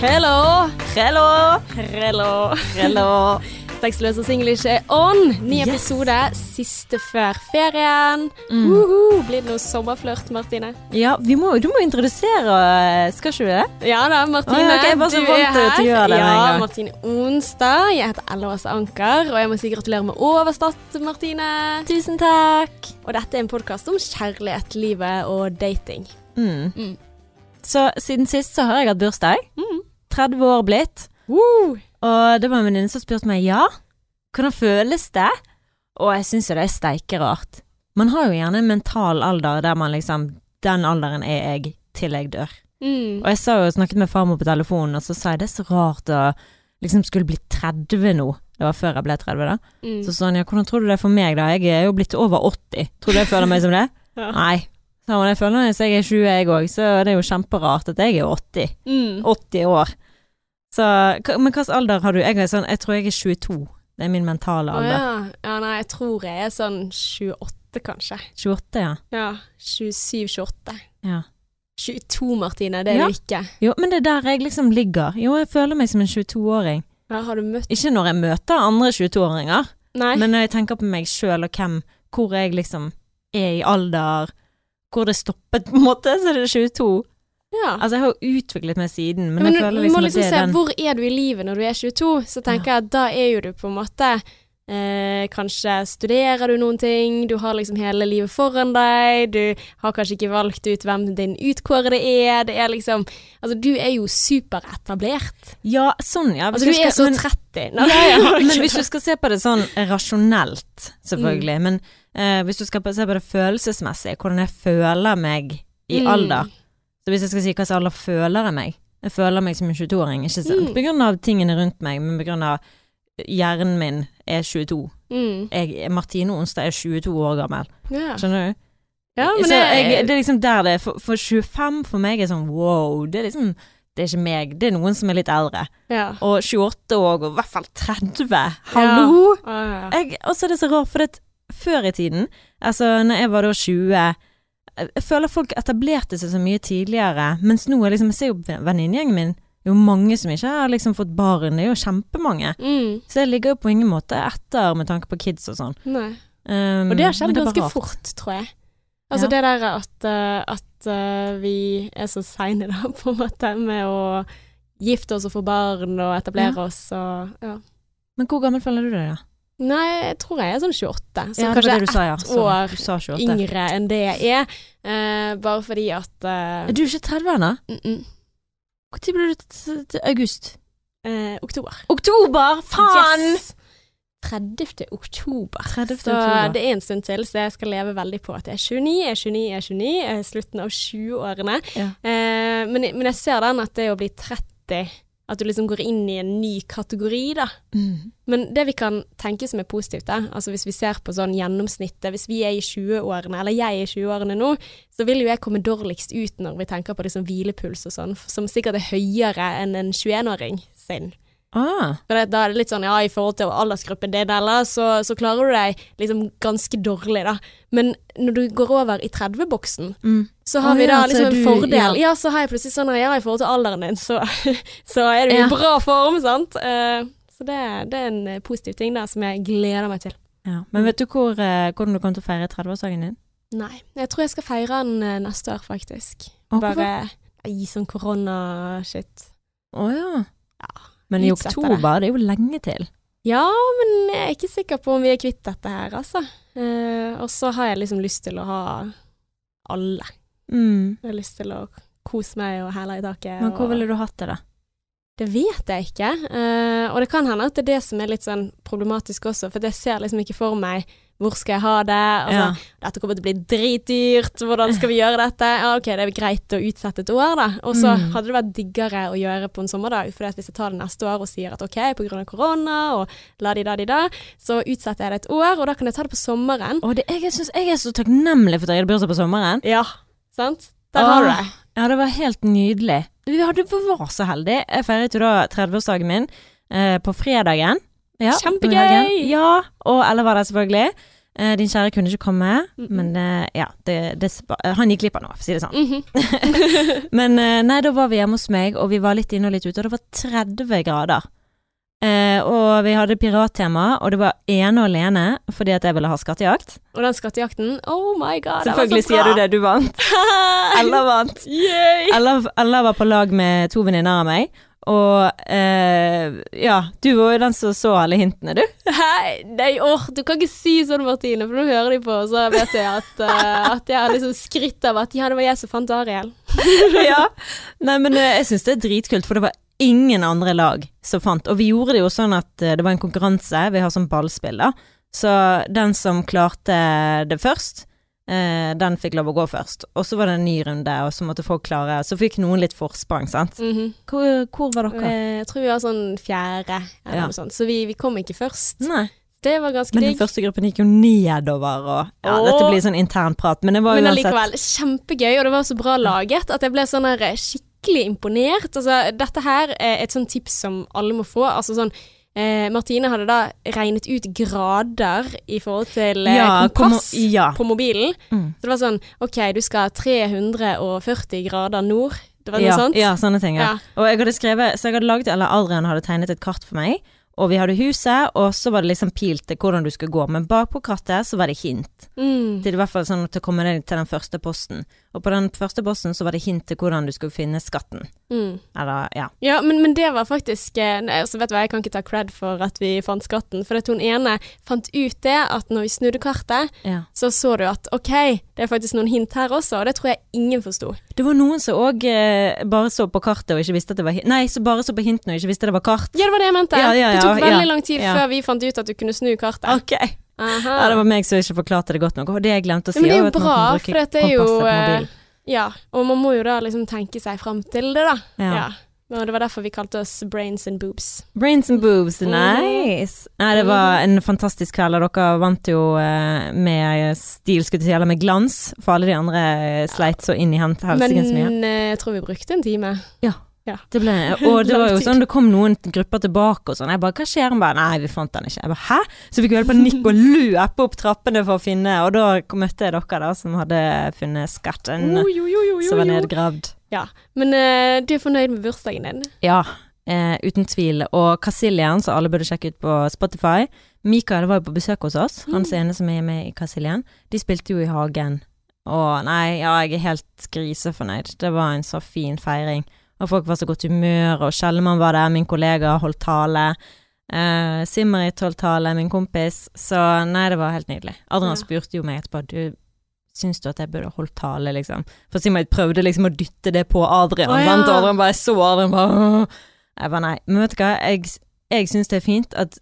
Hello! Hello! Hello! Hello! Sexløs og Singlish er on. Ny Yes. episode, siste før ferien. Mm. Uhu. Blir det noe sommerflørt, Martine? Ja, vi må, du må introdusere, skal ikke du det? Ja da, Martine. Oh, ja, jeg var så du vant er til å gjøre det Ja. Martine Onsdag. Jeg heter Ella Åse Anker, og jeg må si gratulerer med overstått, Martine. Tusen takk. Og dette er en podkast om kjærlighet, livet og dating. Mm. Mm. Så siden sist så har jeg hatt bursdag. Mm. 30 år blitt. Woo! Og det var en venninne som spurte meg ja, hvordan føles det? Og jeg syns jo det er steikerart. Man har jo gjerne en mental alder der man liksom Den alderen er jeg til jeg dør. Mm. Og jeg sa jo, snakket med farmor på telefonen, og så sa jeg det er så rart å liksom skulle bli 30 nå. Det var før jeg ble 30, da. Mm. Så sa han ja, hvordan tror du det er for meg, da? Jeg er jo blitt over 80. Tror du jeg føler meg som det? Ja. Nei. Hun, jeg føler at jeg er 20, jeg òg, så det er jo kjemperart at jeg er 80. Mm. 80 år. Så, men hvilken alder har du? Jeg, sånn, jeg tror jeg er 22. Det er min mentale alder. ja. ja. Nei, jeg tror jeg er sånn 28, kanskje. 28, ja. Ja. 27-28. ja. 22, Martine. Det er Ja. du ikke. Jo, men det er der jeg liksom ligger. Jo, jeg føler meg som en 22-åring. Ja, har du møtt Ikke når jeg møter andre 22-åringer, Nei. men når jeg tenker på meg sjøl og hvem, hvor jeg liksom er i alder, hvor det stoppet på en måte, så er det 22. ja. Altså, jeg har jo utviklet meg siden, men, Men jeg føler liksom, liksom at liksom det se er den hvor er du i livet når du er 22. Så tenker jeg at da er jo du på en måte eh, Kanskje studerer du noen ting, du har liksom hele livet foran deg, du har kanskje ikke valgt ut hvem din utkårede er. Det er liksom Altså, du er jo superetablert. Ja, sånn, ja. Altså, du er så men- 30. Ja, ja, men hvis du skal se på det sånn rasjonelt, selvfølgelig, Mm. men eh, hvis du skal se på det følelsesmessig, hvordan jeg føler meg i Mm. alder Så hvis jeg skal si hva slags alder føler jeg meg Jeg føler meg som en 22-åring, ikke sant? Mm. På grunn av tingene rundt meg, men på grunn av hjernen min er 22. Mm. Jeg, Martine Onstad er 22 år gammel, Yeah. skjønner du? ja, men Så det, jeg, det er liksom der det er. For, for 25 for meg er sånn wow, det er liksom Det er ikke meg, det er noen som er litt eldre. ja. Og 28 år, og i hvert fall 30. Hallo! Ja. Ja. Jeg, og så er det så rart, for at før i tiden, altså når jeg var da 20 Jeg føler folk etablerte seg så mye tidligere, mens nå er liksom Jeg ser jo venninnegjengen min, det er jo mange som ikke har liksom fått barn, det er jo kjempemange. Mm. Så jeg ligger jo på ingen måte etter med tanke på kids og sånn. Um, Og det har skjedd er ganske fort, tror jeg. Altså Ja. det der at, eh, at eh, vi er så seine, da, på en måte, med å gifte oss og få barn og etablere Ja. oss og ja. Men hvor gammel føler du deg, da? Nei, jeg tror jeg er sånn 28. Så ja, kanskje ett sa, ja. ett år sa 28. yngre enn det jeg er. Uh, bare fordi at uh, Er du ikke 30 ennå? Når ble du til august? Uh, Oktober. Oktober! Faen! Yes! 30. oktober. 30. Så oktober. det er en stund til, så jeg skal leve veldig på at jeg er 29, jeg er 29, jeg er 29, jeg er slutten av 20-årene. Ja. Eh, men, men jeg ser den at det å bli 30, at du liksom går inn i en ny kategori, da. Mm. Men det vi kan tenke som er positivt, da, altså hvis vi ser på sånn gjennomsnittet, hvis vi er i 20-årene, eller jeg er i 20-årene nå, så vil jo jeg komme dårligst ut når vi tenker på liksom hvilepuls og sånn, som sikkert er høyere enn en 21-åring sin. Ah. For da er det litt sånn, ja, i forhold til aldersgruppen din, eller, så, så klarer du deg liksom ganske dårlig, da. Men når du går over i 30-boksen, Mm. så har Å vi da ja, liksom er en du- fordel. ja. Ja. så har jeg plutselig sånn, ja, i forhold til alderen din, så, så er du i Ja. bra form, sant? Uh, så det, det er en eh, positiv ting da, som jeg gleder meg til. Ja. Men vet du hvor, uh, hvordan du kommer til å feire 30-årsdagen din? Nei, jeg tror jeg skal feire den neste år, faktisk. Å. Bare i sånn korona-shit. Å ja. Men i oktober, det er jo lenge til. Ja, men jeg er ikke sikker på om vi er kvitt dette her, altså. Eh, og så har jeg liksom lyst til å ha alle. Mm. Jeg har lyst til å kose meg og hæle i taket. Men hvor og- ville du hatt det, da? Det vet jeg ikke. eh, og det kan hende at det er det som er litt sånn problematisk også, for jeg ser liksom ikke for meg hvor skal jeg ha det. Altså, Dette kommer til å bli dritdyrt, hvordan skal vi gjøre dette? Ja, ok, det er greit å utsette et år, da. Og så Mm. hadde det vært diggere å gjøre på en sommerdag, for hvis jeg tar det neste år og sier at ok, av korona og la-di-da-di-da, så utsetter jeg det et år, og da kan jeg ta det på sommeren. Og det, jeg, synes, jeg er så takknemlig for at jeg hadde bursdag på sommeren. Ja, sant? Der har du det. Ja, det var helt nydelig. Vi hadde, var så heldige. Jeg feiret jo da 30-årsdagen min eh, på fredagen. Ja, Kjempegøy! Ja, og Ella var der selvfølgelig. Eh, din kjære kunne ikke komme, Mhm. men eh, ja, det, det, eh, han gikk glipp av noe, for å si det sånn. Mhm. Men eh, nei, da var vi hjemme hos meg, og vi var litt inne og litt ute, og det var 30 grader. Eh, og vi hadde pirattema, og det var ene og alene fordi at jeg ville ha skattejakt. Og den skattejakten, oh my god, det var Selvfølgelig så bra. sier du det, du vant. Ella vant. Ella, Ella var på lag med to venninner av meg, og eh, ja, du var jo den som så alle hintene, du. Hei, nei, åh, du kan ikke si sånn, Martine, for nå hører de på, og så vet jeg at, uh, at jeg har liksom skritt av at ja, det var jeg som fant Ariel. ja. Nei, men eh, jeg syns det er dritkult, for det var ingen andre lag som fant. Og vi gjorde det jo sånn at eh, det var en konkurranse, vi har sånn ballspill, da. Så den som klarte det først, eh, den fikk lov å gå først. Og så var det en ny runde, og så måtte folk klare Så fikk noen litt forsprang, sant. Mhm. Hvor, hvor var dere? Eh, Jeg tror vi var sånn fjerde, eller Ja. noe sånt, så vi, vi kom ikke først. Nei. Det var ganske digg. Men den digg. første gruppen gikk jo nedover, og ja, Åh. dette blir sånn intern prat, men det var Men uansett allikevel, kjempegøy, og det var så bra laget at jeg ble sånn her skikkelig imponert. Altså, dette her er et sånt tips som alle må få. Altså sånn eh, Martine hadde da regnet ut grader i forhold til eh, Ja, kom- kompass ja. på mobilen. Mm. Så det var sånn OK, du skal 340 grader nord. Det var noe ja, sånt? Ja, sånne ting. Ja. Og jeg hadde skrevet, så jeg hadde laget, eller Adrian hadde tegnet et kart for meg, og vi hadde huset, og så var det liksom pil til hvordan du skulle gå, men bak på kartet så var det hint. Mm. Til i hvert fall sånn til å komme ned til den første posten. Og på den første posten så var det hint til hvordan du skulle finne skatten. Mm. Eller, ja. Ja, men, men det var faktisk eh, nei, altså vet du hva, Jeg kan ikke ta cred for at vi fant skatten. For at hun ene fant ut det at når vi snudde kartet, ja. så så du at OK, det er faktisk noen hint her også, og det tror jeg ingen forsto. Det var noen som òg eh, bare så på kartet og ikke visste at det var hint. Nei, som bare så på hintene og ikke visste det var kart. Ja, det var det jeg mente. Ja, ja, det tok veldig ja. lang tid Ja. før vi fant ut at du kunne snu kartet. Ok. Aha. Ja, det var meg som ikke forklarte det godt nok. Og det jeg glemte å si, Ja, men det er jo bra, for dette er jo eh. Ja, og man må jo da liksom tenke seg fram til det, da. Ja. Ja. Og det var derfor vi kalte oss Brains and Boobs. Brains and boobs, Mhm. nice. Nei, det var en fantastisk kveld, og dere vant jo eh, med stil, skulle jeg si, eller med glans, for alle de andre eh, sleit så inn i så mye. Men jeg tror vi brukte en time. Det ble, og det var jo sånn, det kom noen grupper tilbake og sånn. Jeg bare, hva skjer? Hun bare, nei, vi fant den ikke. Jeg bare, hæ? Så fikk vi å nikke og løpe opp trappene for å finne, og da møtte jeg dere da, som hadde funnet skatten, Oh, jo, jo, jo, jo, som var nedgravd. Ja, Men uh, du er fornøyd med bursdagen din? Ja, uh, uten tvil. Og Kasilian, som alle burde sjekke ut på Spotify. Mikael var jo på besøk hos oss, Mm. hans ene som er med i Kasilian. De spilte jo i hagen. Å nei, ja, jeg er helt grisefornøyd. Det var en så fin feiring. Og folk var så godt humør, og Kjellmann var der, min kollega holdt tale. Uh, Simmerit holdt tale, min kompis. Så nei, det var helt nydelig. Adrian Ja. spurte jo meg etterpå, du Syns du at jeg burde holdt tale, liksom? For Simmerit prøvde liksom å dytte det på Adrian, Oh, ja. sant? og Adrian bare så Adrian bare «Åh». Jeg bare nei. Men vet du hva, jeg, jeg syns det er fint at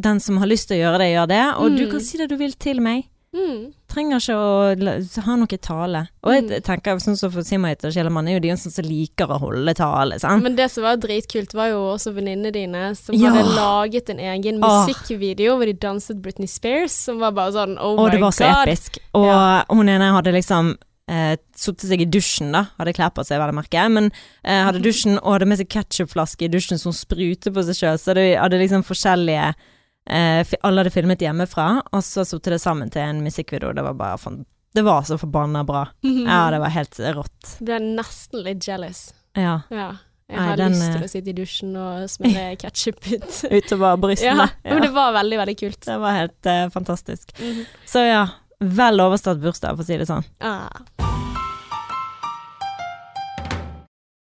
den som har lyst til å gjøre det, gjør det. Og du Mm. kan si det du vil til meg. Mm. Trenger ikke å ha noe tale. Og jeg Mm. tenker sånn som for Simmerit og Kjellemann er jo de som liker å holde tale, sant. Men det som var dritkult, var jo også venninnene dine som Ja. hadde laget en egen Åh. musikkvideo hvor de danset Britney Spears, som var bare sånn oh my Og my det var så god. episk. Og Ja. hun ene hadde liksom eh, satte seg i dusjen, da. Hadde klær på seg, vel å merke. Men eh, hadde dusjen og hadde med seg ketsjupflaske i dusjen som spruter på seg sjøl. Så det hadde liksom forskjellige eh, Alle hadde filmet hjemmefra, og så satte det sammen til en musikkvideo. Det var bare fan- Det var så forbanna bra. Ja, det var helt rått. Ble nesten litt jealous. Ja. Ja. Jeg Nei, har den, lyst eh, til å sitte i dusjen og smøre ketsjup ut. Utover brystene. ja, men det var veldig, veldig kult. Det var helt uh, fantastisk. Mhm. Så ja, vel overstått bursdag, for å si det sånn. Ah.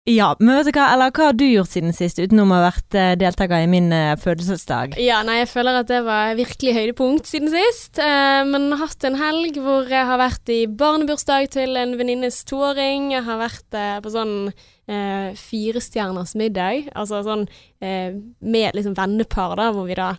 Ja, men vet du hva, eller hva har du gjort siden sist, utenom å ha vært eh, deltaker i min eh, fødselsdag? Ja, nei, jeg føler at det var virkelig høydepunkt siden sist. Eh, men hatt en helg hvor jeg har vært i barnebursdag til en venninnes toåring. Jeg har vært eh, på sånn eh, firestjerners middag, altså sånn eh, med liksom vennepar, da, hvor vi da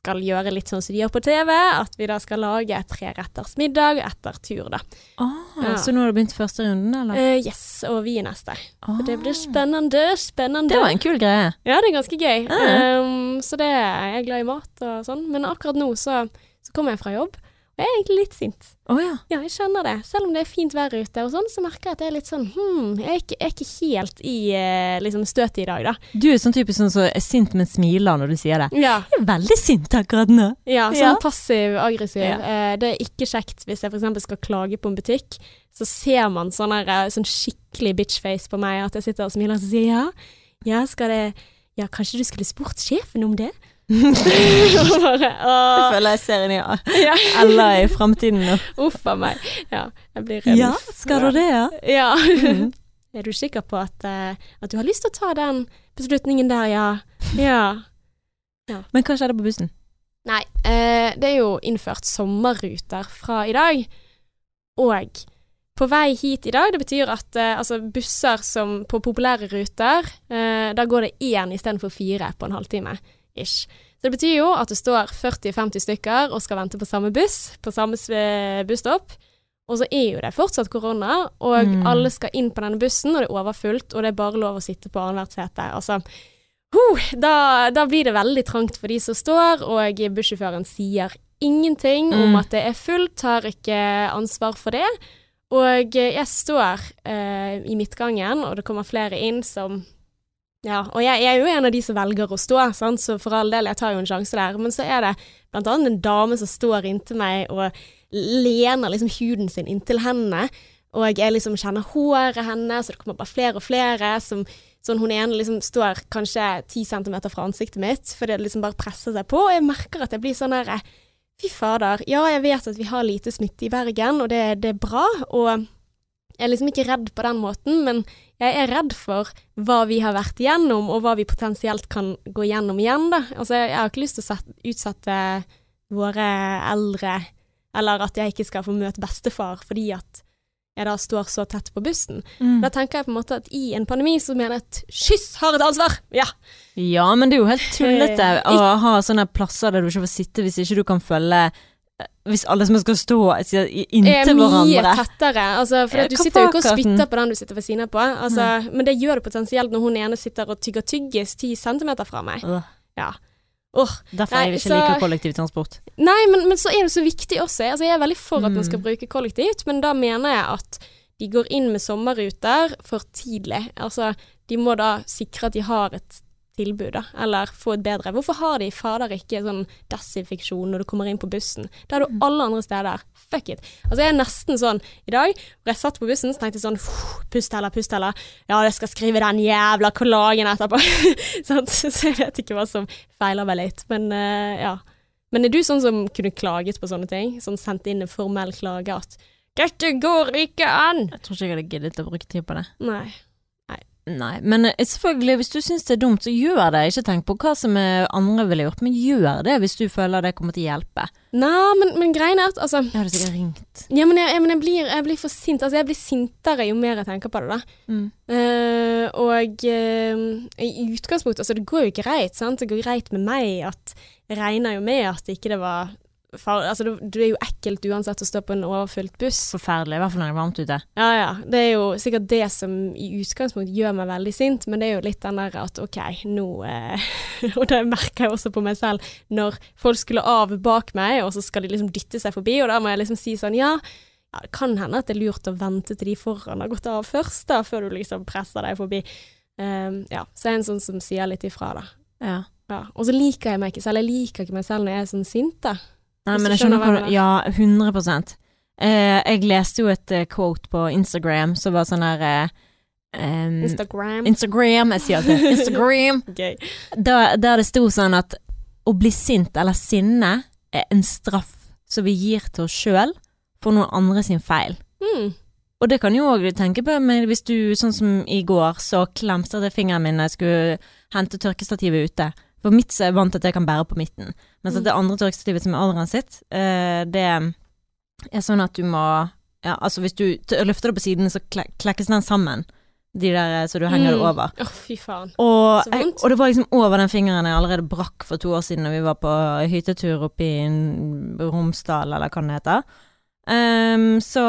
skal gjøre litt sånn som de gjør på TV. At vi da skal lage treretters middag etter tur, da. Ah, Ja. Så nå har du begynt første runden, eller? Uh, yes, og vi er neste. Ah. Så det blir spennende, spennende. Det var en kul greie. Ja, det er ganske gøy. Ah. Um, så det jeg er glad i mat og sånn. Men akkurat nå så, så kommer jeg fra jobb, Jeg er egentlig litt sint. Oh, ja. Ja, jeg kjenner det. Selv om det er fint vær ute og sånn, så merker jeg at jeg er litt sånn hm, jeg er ikke, jeg er ikke helt i eh, liksom støtet i dag, da. Du er sånn typisk sånn som er sint, men smiler når du sier det. Ja. Jeg er veldig sint akkurat nå. Ja, sånn Ja. passiv-aggressiv. Ja. Eh, det er ikke kjekt hvis jeg f.eks. skal klage på en butikk. Så ser man sånn, her, eh, sånn skikkelig bitchface på meg, at jeg sitter og smiler og sier ja, ja, skal det Ja, kanskje du skulle spurt sjefen om det? Bare, Jeg føler jeg ser inn i ja. Ella i framtiden nå. Uff a meg. Ja, jeg blir redd. Ja, skal du det, ja? Ja. Mm. Er du sikker på at, eh, at du har lyst til å ta den beslutningen der, ja? Ja. Men hva skjedde på bussen? Nei, eh, det er jo innført sommerruter fra i dag. Og på vei hit i dag, det betyr at eh, altså busser som på populære ruter, eh, da går det én istedenfor fire på en halvtime. Ish. Så det betyr jo at det står 40-50 stykker og skal vente på samme buss, på samme busstopp. Og så er jo det fortsatt korona, og Mm. alle skal inn på denne bussen, og det er overfullt, og det er bare lov å sitte på annethvert sete. Altså, huh, da, da blir det veldig trangt for de som står, og bussjåføren sier ingenting om Mm. at det er fullt, tar ikke ansvar for det. Og eh, jeg står eh, i midtgangen, og det kommer flere inn som Ja, og jeg, jeg er jo en av de som velger å stå, sant? så for all del, jeg tar jo en sjanse der. Men så er det blant annet en dame som står inntil meg og lener liksom huden sin inntil hendene. Og jeg liksom kjenner håret hennes, og det kommer bare flere og flere. som Sånn hun ene liksom står kanskje ti centimeter fra ansiktet mitt, for det liksom bare presser seg på. Og jeg merker at jeg blir sånn der Fy fader. Ja, jeg vet at vi har lite smitte i Bergen, og det, det er bra. Og jeg er liksom ikke redd på den måten, men jeg er redd for hva vi har vært igjennom, og hva vi potensielt kan gå gjennom igjen, da. Altså, jeg har ikke lyst til å sette, utsette våre eldre, eller at jeg ikke skal få møte bestefar fordi at jeg da står så tett på bussen. Mm. Da tenker jeg på en måte at i en pandemi så mener jeg at skyss har et ansvar! Ja. Ja, men det er jo helt tullete å ha sånne plasser der du ikke får sitte hvis ikke du kan følge Hvis alle som skal stå inntil hverandre er mye tettere. Altså, for du hva sitter jo ikke og spytter på den du sitter ved siden av på. Altså, men det gjør du potensielt når hun ene sitter og tygger tyggis ti centimeter fra meg. Uh. Ja. Åh. Derfor Nei, jeg ikke så- like kollektivtransport. Nei, men, men så er det så viktig også. Altså, jeg er veldig for at man skal Mm. bruke kollektivt, men da mener jeg at de går inn med sommerruter for tidlig. Altså, de må da sikre at de har et tilbud, da, eller få et bedre. Hvorfor har de fader ikke sånn desinfeksjon når du kommer inn på bussen? Det har du Mm. alle andre steder. Fuck it. Altså, jeg er nesten sånn I dag, hvor jeg satt på bussen, så tenkte jeg sånn Pust heller, pust heller. Ja, jeg skal skrive den jævla kollagen etterpå. Så jeg vet ikke hva som feiler meg litt. Men uh, ja. Men er du sånn som kunne klaget på sånne ting? Sånn sendt inn en formell klage at 'dette går ikke an'? Jeg tror ikke jeg hadde giddet å bruke tid på det. Nei. Nei, men eh, selvfølgelig, hvis du syns det er dumt, så gjør det. Ikke tenk på hva som eh, andre ville gjort, men gjør det hvis du føler det kommer til å hjelpe. Nei, men, men greien er at altså Jeg hadde sikkert ringt. Ja, men jeg, jeg, men jeg, blir, jeg blir for sint. Altså, jeg blir sintere jo mer jeg tenker på det, da. Mm. Uh, og uh, i utgangspunktet Altså, det går jo greit, sant. Det går greit med meg at Jeg regner jo med at ikke det var far, Altså, det, det er jo ekkelt uansett å stå på en overfylt buss. Forferdelig, i hvert fall når det er varmt ute. Ja, ja. Det er jo sikkert det som i utgangspunktet gjør meg veldig sint, men det er jo litt den der at OK, nå eh, Og det merker jeg også på meg selv, når folk skulle av bak meg, og så skal de liksom dytte seg forbi, og da må jeg liksom si sånn ja. Ja, det kan hende at det er lurt å vente til de foran har gått av først, da, før du liksom presser deg forbi. Um, ja, så jeg er en sånn som sier litt ifra, da. Ja. Ja. Og så liker jeg meg ikke selv. Jeg liker ikke meg selv når jeg er sånn sint, da. Nei, men jeg skjønner hva du Ja, 100 eh, Jeg leste jo et eh, quote på Instagram som var sånn der eh, Instagram. Instagram, jeg sier alltid Instagram. Gøy. Der, der det sto sånn at å bli sint eller sinne er en straff som vi gir til oss sjøl for noen andre sin feil. Mm. Og det kan jo òg du tenke på men hvis du, sånn som i går, så klemte jeg fingeren min da jeg skulle hente tørkestativet ute. For mitt så er jeg vant til at jeg kan bære på midten. Mens at det andre tørkestativet som er Adrian sitt, eh, det er sånn at du må Ja, altså hvis du løfter det på siden, så klekkes den sammen. De der eh, så du henger det Mm. over. Å, fy faen. Og, Så jeg, vondt. og det var liksom over den fingeren jeg allerede brakk for to år siden Når vi var på hyttetur oppe i Romsdal, eller hva det heter. Um, så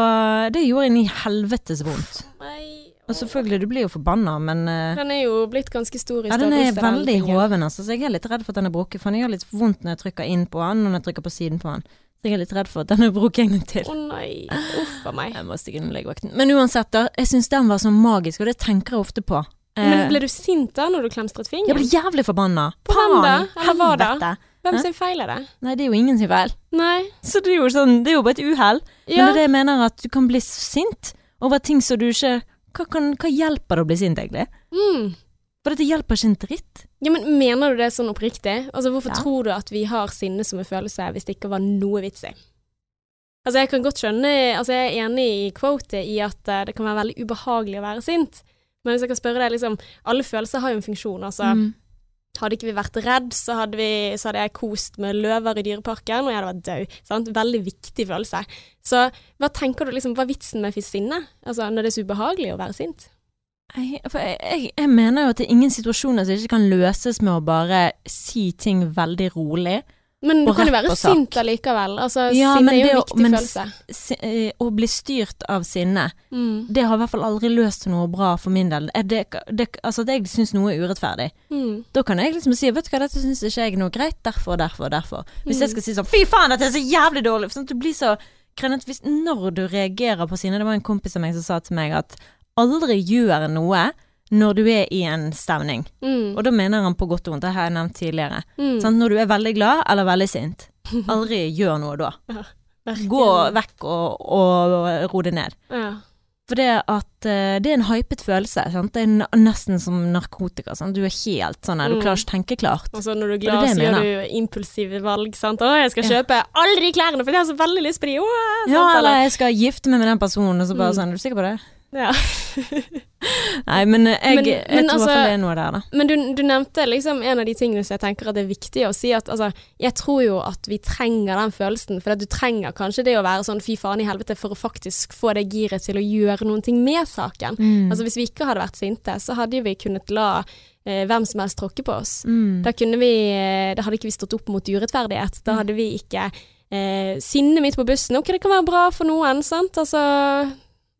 det gjorde inn i helvetes vondt. Nei. Og selvfølgelig, du blir jo forbanna, men uh, Den er jo blitt ganske stor i ja, den er veldig hoven, altså, så jeg er litt redd for at den er brukket. For den gjør litt vondt når jeg trykker inn på den, og når jeg trykker på siden på den. Så jeg er litt redd for at den er brukt en gang til. Å nei, uff a meg. Jeg må stikke innom legevakten. Men uansett, da. Jeg syns den var så magisk, og det tenker jeg ofte på. Men Eh, ble du sint da når du klemstret jeg ble jævlig forbanna. På hvem da? Eller. Hvem sin feil er det? Nei, det er jo ingen sin feil. Nei. Så det er jo sånn, det er jo bare et uhell. Men det er det jeg mener, at du kan bli sint over ting som du ikke Hva, kan, hva hjelper det å bli sint, egentlig? Mm. For dette hjelper ikke en dritt. Ja, men Mener du det sånn oppriktig? Altså, Hvorfor Ja. tror du at vi har sinne som en følelse hvis det ikke var noe vits i? Altså, Jeg kan godt skjønne Altså, jeg er enig i quotet i at uh, det kan være veldig ubehagelig å være sint. Men hvis jeg kan spørre deg, liksom Alle følelser har jo en funksjon. Altså, Mm. Hadde ikke vi vært redd, så hadde, vi, så hadde jeg kost med løver i dyreparken, og jeg hadde vært død. Veldig viktig følelse. Så hva tenker du liksom, hva er vitsen med sinne? Altså, når det er så ubehagelig å være sint? Jeg, jeg, jeg mener jo at det er ingen situasjoner som ikke kan løses med å bare si ting veldig rolig. Men du kan jo være sint allikevel. Altså, Ja, sinne er jo en viktig men følelse. Si, eh, å bli styrt av sinne, Mm. det har i hvert fall aldri løst noe bra for min del. Det, det, altså at jeg syns noe er urettferdig. Mm. Da kan jeg liksom si vet du hva, dette syns ikke jeg er noe greit, derfor, derfor, derfor. Hvis Mm. jeg skal si sånn fy faen, dette er så jævlig dårlig, sånn at du blir så krenet hvis Når du reagerer på sinne Det var en kompis av meg som sa til meg at aldri gjør noe når du er i en stemning. Mm. Og da mener han på godt og vondt, det har jeg nevnt tidligere. Mm. Sånn, Når du er veldig glad eller veldig sint, aldri gjør noe da. Ja, Gå vekk og, og ro det ned. Ja. For det at eh, det er en hypet følelse. Sant? Det er nesten som narkotika. Sant? Du er helt sånn du Mm. klarer ikke tenke klart. Og så når du er glad, så gjør du impulsive valg. Sant? 'Å, jeg skal Ja. kjøpe alle de klærne, for jeg har så veldig lyst på de!' Ja, eller jeg skal gifte meg med den personen, og så bare Mm. sånn Er du sikker på det? Ja. Nei, men eh, jeg, Men- jeg men tror altså- det er noe der, da. Men du, du nevnte liksom en av de tingene som jeg tenker at det er viktig å si, at altså, jeg tror jo at vi trenger den følelsen, for du trenger kanskje det å være sånn fy faen i helvete for å faktisk få det giret til å gjøre noen ting med saken. Mm. Altså hvis vi ikke hadde vært sinte, så hadde vi kunnet la eh, hvem som helst tråkke på oss. Mm. Da vi eh, Da hadde ikke vi stått opp mot urettferdighet. Da hadde vi ikke eh, sinne mitt på bussen. Ok, det kan være bra for noen, sant. Altså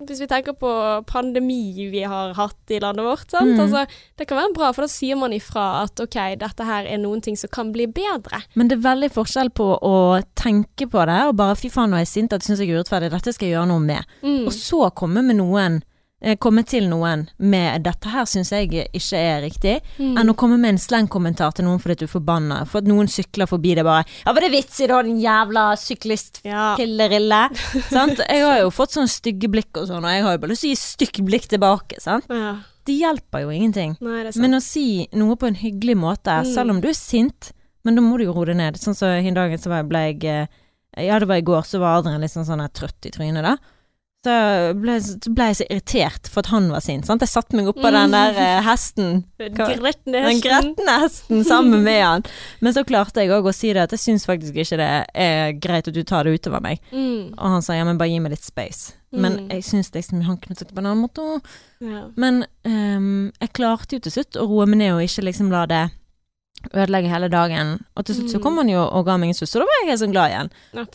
hvis vi tenker på pandemi vi har hatt i landet vårt, sant? Mm. Altså, det kan være bra, for da sier man ifra at ok, dette her er noen ting som kan bli bedre. Men det er veldig forskjell på å tenke på det og bare fy faen nå er jeg sint, dette syns jeg er urettferdig, dette skal jeg gjøre noe med. Mm. Og så komme med noen Komme til noen med 'dette her syns jeg ikke er riktig', Mm. enn å komme med en slengkommentar til noen fordi du er forbanna. For at noen sykler forbi deg bare 'Ja, var det vits i da, din jævla syklist Ja. sant? Jeg har jo fått sånn stygge blikk og sånn, og jeg har jo bare lyst til å gi stygt blikk tilbake, sant. ja. Det hjelper jo ingenting. Nei, det. Men å si noe på en hyggelig måte, Mm. selv om du er sint, men da må du jo roe det ned. Sånn som så, i dag så ble jeg eh, Ja, det var i går, så var Adrian litt sånn, sånn trøtt i trynet, da. Så ble, så ble jeg så irritert for at han var sin. Sant? Jeg satte meg oppå den der eh, hesten, hva- Gretne den hesten. gretne hesten, sammen med han. Men så klarte jeg òg å si det at jeg syns faktisk ikke det er greit at du tar det utover meg. Mm. Og han sa ja, men bare gi meg litt space. Men Mm. jeg syns liksom han kunne sagt det på en annen måte. Ja. men um, jeg klarte jo til slutt å roe meg ned og ikke liksom la det ødelegge hele dagen. Og til slutt så Mm. kom han jo og ga meg en suss, og da var jeg helt sånn glad igjen.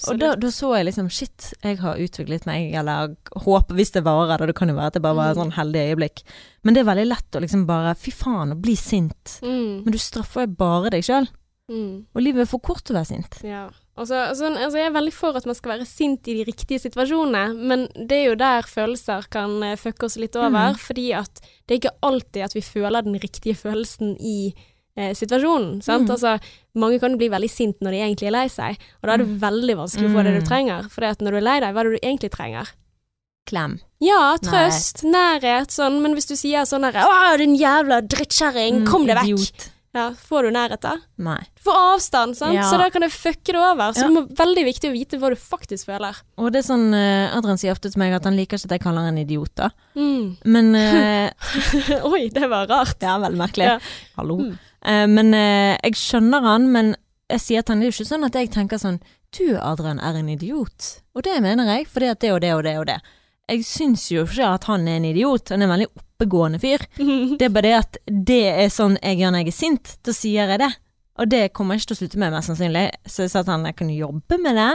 Og da, da så jeg liksom shit, jeg har utviklet meg, eller håper hvis det varer, da det kan jo være at det bare var et Mm. sånn heldig øyeblikk. Men det er veldig lett å liksom bare fy faen, å bli sint. mm. Men du straffer jo bare deg sjøl. Mm. Og livet er for kort til å være sint. Ja. Altså, altså, altså jeg er veldig for at man skal være sint i de riktige situasjonene, men det er jo der følelser kan eh, fucke oss litt over, Mm. fordi at det er ikke alltid at vi føler den riktige følelsen i eh, situasjonen. Sant? Mm. Altså, mange kan bli veldig sint når de egentlig er lei seg, og da er det veldig vanskelig å få det du Mm. trenger. For når du er lei deg, hva er det du egentlig trenger? Klem. Ja, trøst, nærhet, sånn, men hvis du sier sånn herre 'Å, din jævla drittkjerring, Mm, kom deg vekk', ja, får du nærhet da? Nei. Du får avstand, sant? Ja. så da kan det fucke det over. Så Ja. det er veldig viktig å vite hva du faktisk føler. Og det er sånn eh, Adrian sier ofte til meg at han liker ikke at jeg kaller han idiot, da. Mm. Men uh... Oi, det var rart. Ja, veldig merkelig. Ja. Hallo. Mm. Eh, men eh, jeg skjønner han, men jeg sier til han det er jo ikke sånn at jeg tenker sånn Du, Adrian, er en idiot. Og det mener jeg, fordi at det og det og det og det. Jeg syns jo ikke at han er en idiot. Han er en veldig oppegående fyr. Det er bare det at det er sånn jeg gjør når jeg er sint. Da sier jeg det. Og det kommer jeg ikke til å slutte med, mest sannsynlig. Så jeg sa til han jeg kan jobbe med det,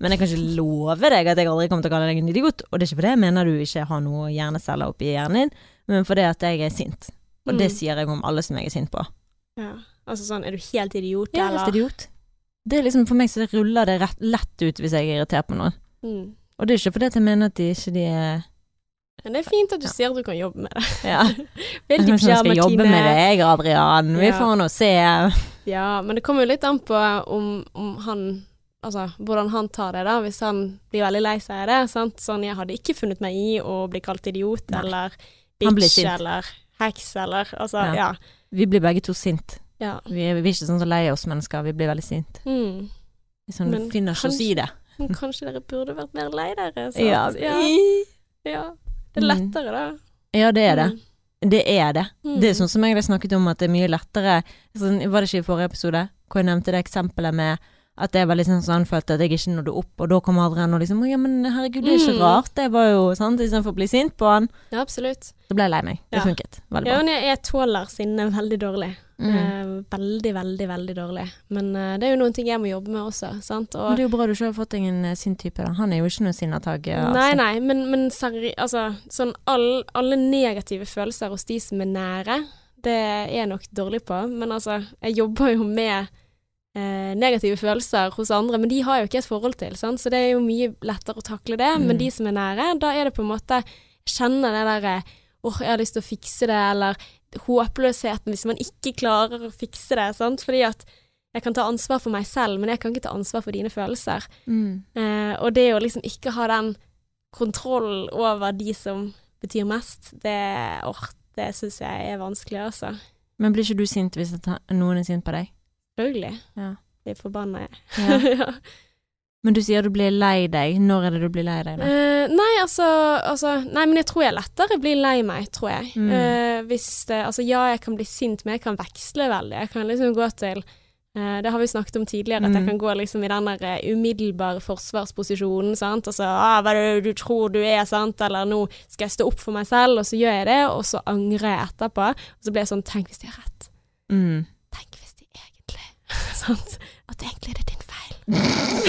men jeg kan ikke love deg at jeg aldri kommer til å kalle deg en idiot. Og det er ikke fordi jeg mener du ikke har noe hjerneceller oppi hjernen din, men fordi at jeg er sint. Og det Mm. sier jeg om alle som jeg er sint på. Ja. Altså sånn, er du helt idiot, er eller? helt idiot. Det er liksom For meg så ruller det rett, lett ut hvis jeg er irritert på noen. Mm. Og det er ikke fordi jeg mener at de ikke de er Men det er fint at du Ja. sier at du kan jobbe med det. Ja. Veldig Jeg skal jobbe med Martine. deg, Adrian. Vi Ja. får nå se. Ja, men det kommer jo litt an på om, om han Altså hvordan han tar det, da. Hvis han blir veldig lei seg av det. Sant? Sånn, jeg hadde ikke funnet meg i å bli kalt idiot Nei. eller bitch eller heks eller Altså, Ja. ja. Vi blir begge to sint. ja. Vi er, vi er ikke sånn så lei oss mennesker, vi blir veldig sint. Mm. Sånn, Men finner ikke oss i det. Kanskje dere burde vært mer lei dere? Ja. ja. ja. Det er Mm. lettere, da. ja, det er det. Mm. Det er det. Mm. Det er sånn som jeg har snakket om, at det er mye lettere sånn, Var det ikke i forrige episode hvor jeg nevnte det eksempelet med at det var liksom sånn følte at jeg ikke nådde opp, og da kom Adrian og liksom ja, men herregud, det er ikke Mm. rart. Det var jo sant, istedenfor å bli sint på han. Ja, absolutt. Så ble jeg lei meg. Det Ja. funket veldig Ja, bra. men jeg, jeg tåler sinne veldig dårlig. Mm. Eh, veldig, veldig, veldig dårlig. Men eh, det er jo noen ting jeg må jobbe med også, sant. Og, Men det er jo bra du ikke har fått deg en eh, sint type, da. Han er jo ikke noe sinnatag. eh, nei, nei, men, men seri altså, sånn all, alle negative følelser hos de som er nære, det er jeg nok dårlig på. Men altså, jeg jobber jo med negative følelser hos andre, men de har jo ikke et forhold til, sant. Så det er jo mye lettere å takle det. Men Mm. de som er nære, da er det på en måte Kjenner det derre åh, jeg har lyst til å fikse det, eller håpløsheten hvis man ikke klarer å fikse det, sant. Fordi at jeg kan ta ansvar for meg selv, men jeg kan ikke ta ansvar for dine følelser. Mm. Eh, og det å liksom ikke ha den kontroll over de som betyr mest, det, oh, det syns jeg er vanskelig, altså. Men blir ikke du sint hvis noen er sint på deg? Selvfølgelig. Ja. Er forbanna, jeg. Ja. Ja. Men du sier du blir lei deg. Når er det du blir lei deg, da? Uh, nei, altså, altså Nei, men jeg tror jeg lettere blir lei meg, tror jeg. Mm. Uh, hvis det Altså, ja, jeg kan bli sint, men jeg kan veksle veldig. Jeg kan liksom gå til uh, Det har vi snakket om tidligere, at jeg Mm. kan gå liksom i den der umiddelbare forsvarsposisjonen, sant. Altså ah, 'Hva er det du tror du er', sant, eller 'nå skal jeg stå opp for meg selv', og så gjør jeg det, og så angrer jeg etterpå. Og så blir jeg sånn 'Tenk hvis de har rett'. Mm. Tenk hvis de egentlig Sant? At egentlig er det din feil.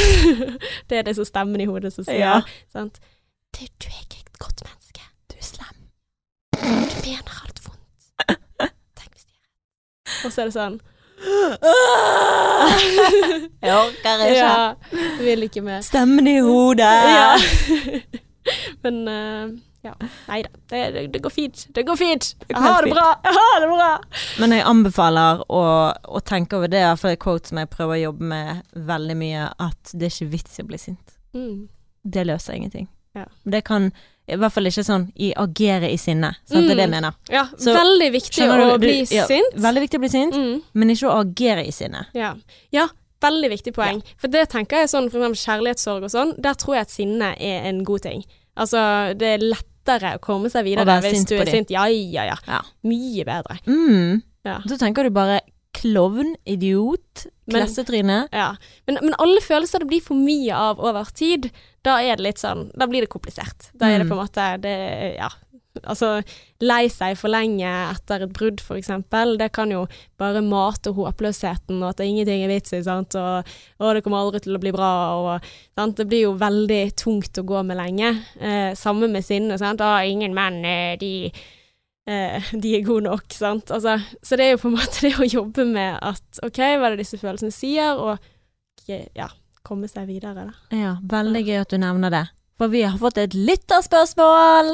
det er det som stemmer i hodet som sier. Ja. Sant? Du, du er ikke et godt menneske. Du er slem. Du mener alt vondt. Tenk hvis de. Og så er det sånn Jeg orker ikke. Ja, vil ikke mer. Stemmen i hodet. Ja. Men eh, ja. Nei da. Det, det, går fint. Det går fint. Jeg har det bra. Jeg har det bra. Men jeg anbefaler å, å tenke over det, for det er quote som jeg prøver å jobbe med veldig mye, at det er ikke vits i å bli sint. Mm. Det løser ingenting. Ja. Det kan i hvert fall ikke sånn i agere i sinne. Sant? Det er det jeg Mm. mener. Ja, Så, veldig viktig du, å bli ja, sint. Veldig viktig å bli sint, Mm. men ikke å agere i sinne. Ja. ja, veldig viktig poeng. For det tenker jeg sånn, for eksempel kjærlighetssorg og sånn, der tror jeg at sinne er en god ting. Altså, det er lettere å komme seg videre hvis du er sint. Ja, ja, ja. Ja. Mye bedre. Mm. Ja. Så tenker du bare klovn, idiot, Men- klassetryne. Ja. Men, men alle følelser det blir for mye av over tid, da er det litt sånn Da blir det komplisert. Da er det Mm. på en måte det, Ja. Altså, lei seg for lenge etter et brudd, eksempel, det kan jo bare mate håpløsheten, og at det er ingenting er vits i, sant, og, og det kommer aldri til å bli bra, og sant, det blir jo veldig tungt å gå med lenge. Eh, samme med sinne, sant, ah, ingen menn, eh, de eh, de er gode nok, sant. Altså, så det er jo på en måte det å jobbe med at OK, hva er det disse følelsene sier, og ja, komme seg videre, da. Ja, veldig gøy at du nevner det. For vi har fått et lytterspørsmål!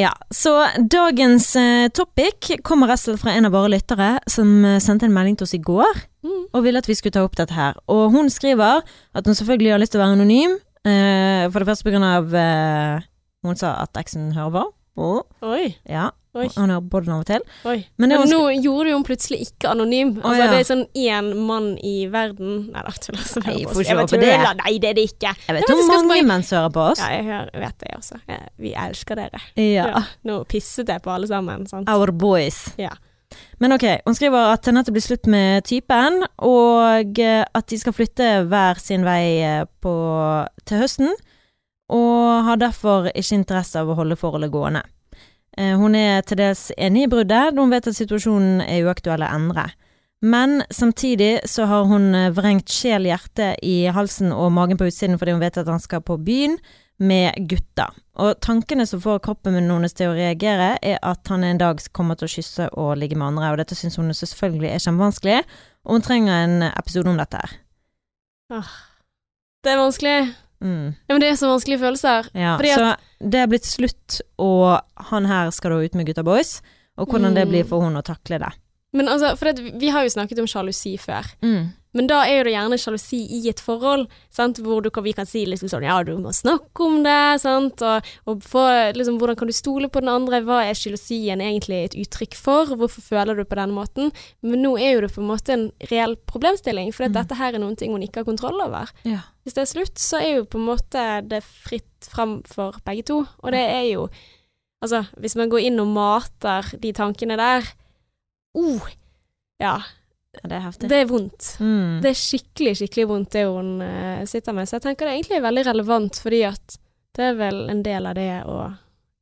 Ja, så dagens eh, topic kommer slett fra en av våre lyttere som eh, sendte en melding til oss i går Mm. og ville at vi skulle ta opp dette her. Og hun skriver at hun selvfølgelig har lyst til å være anonym, eh, for det første på grunn av eh, Hun sa at eksen hører på. Og, Oi, ja, oi, han hører på den av og til. oi. Men det Men nå gjorde jo hun plutselig ikke anonym. Altså, oh, ja. det er sånn én mann i verden Nei det er så Nei, hører på får oss. ikke Jeg håpe det. Nei, det er det ikke. Jeg vet skal mange bare- menn som hører på oss. Ja, jeg hører- vet det også. Vi elsker dere. Ja. Ja. Nå pisset jeg på alle sammen, sant. Our boys. Ja. Men ok, hun skriver at det blir slutt med typen, og eh, at de skal flytte hver sin vei eh, på, til høsten, og har derfor ikke interesse av å holde forholdet gående. Eh, Hun er til dels enig i bruddet, da hun vet at situasjonen er uaktuell å endre. Men samtidig så har hun eh, vrengt sjel, hjerte i halsen og magen på utsiden fordi hun vet at han skal på byen med gutter. Og tankene som får kroppen min hennes til å reagere, er at han en dag kommer til å kysse og ligge med andre, og dette syns hun selvfølgelig er kjempevanskelig, og hun trenger en episode om dette her. Det er vanskelig. Mm. Ja, men det er så vanskelige følelser. Ja, Fordi så det er blitt slutt, og han her skal da ut med gutta boys, og hvordan det Mm. blir for hun å takle det. Men altså, for det, vi har jo snakket om sjalusi før. Mm. Men da er jo det gjerne sjalusi i et forhold, sant? hvor du vi kan si liksom sånn ja, du må snakke om det, sant? Og, og få, liksom, hvordan kan du stole på den andre, hva er sjalusien egentlig et uttrykk for, hvorfor føler du på den måten? Men nå er jo det på en måte en reell problemstilling, for Mm. dette her er noen ting hun ikke har kontroll over. Ja. Hvis det er slutt, så er jo på en måte det fritt fram for begge to, og det er jo Altså, hvis man går inn og mater de tankene der oh, Ja, Det er heftig. det er vondt. Mm. Det er skikkelig, skikkelig vondt det hun uh, sitter med. Så jeg tenker det er egentlig veldig relevant, fordi at det er vel en del av det å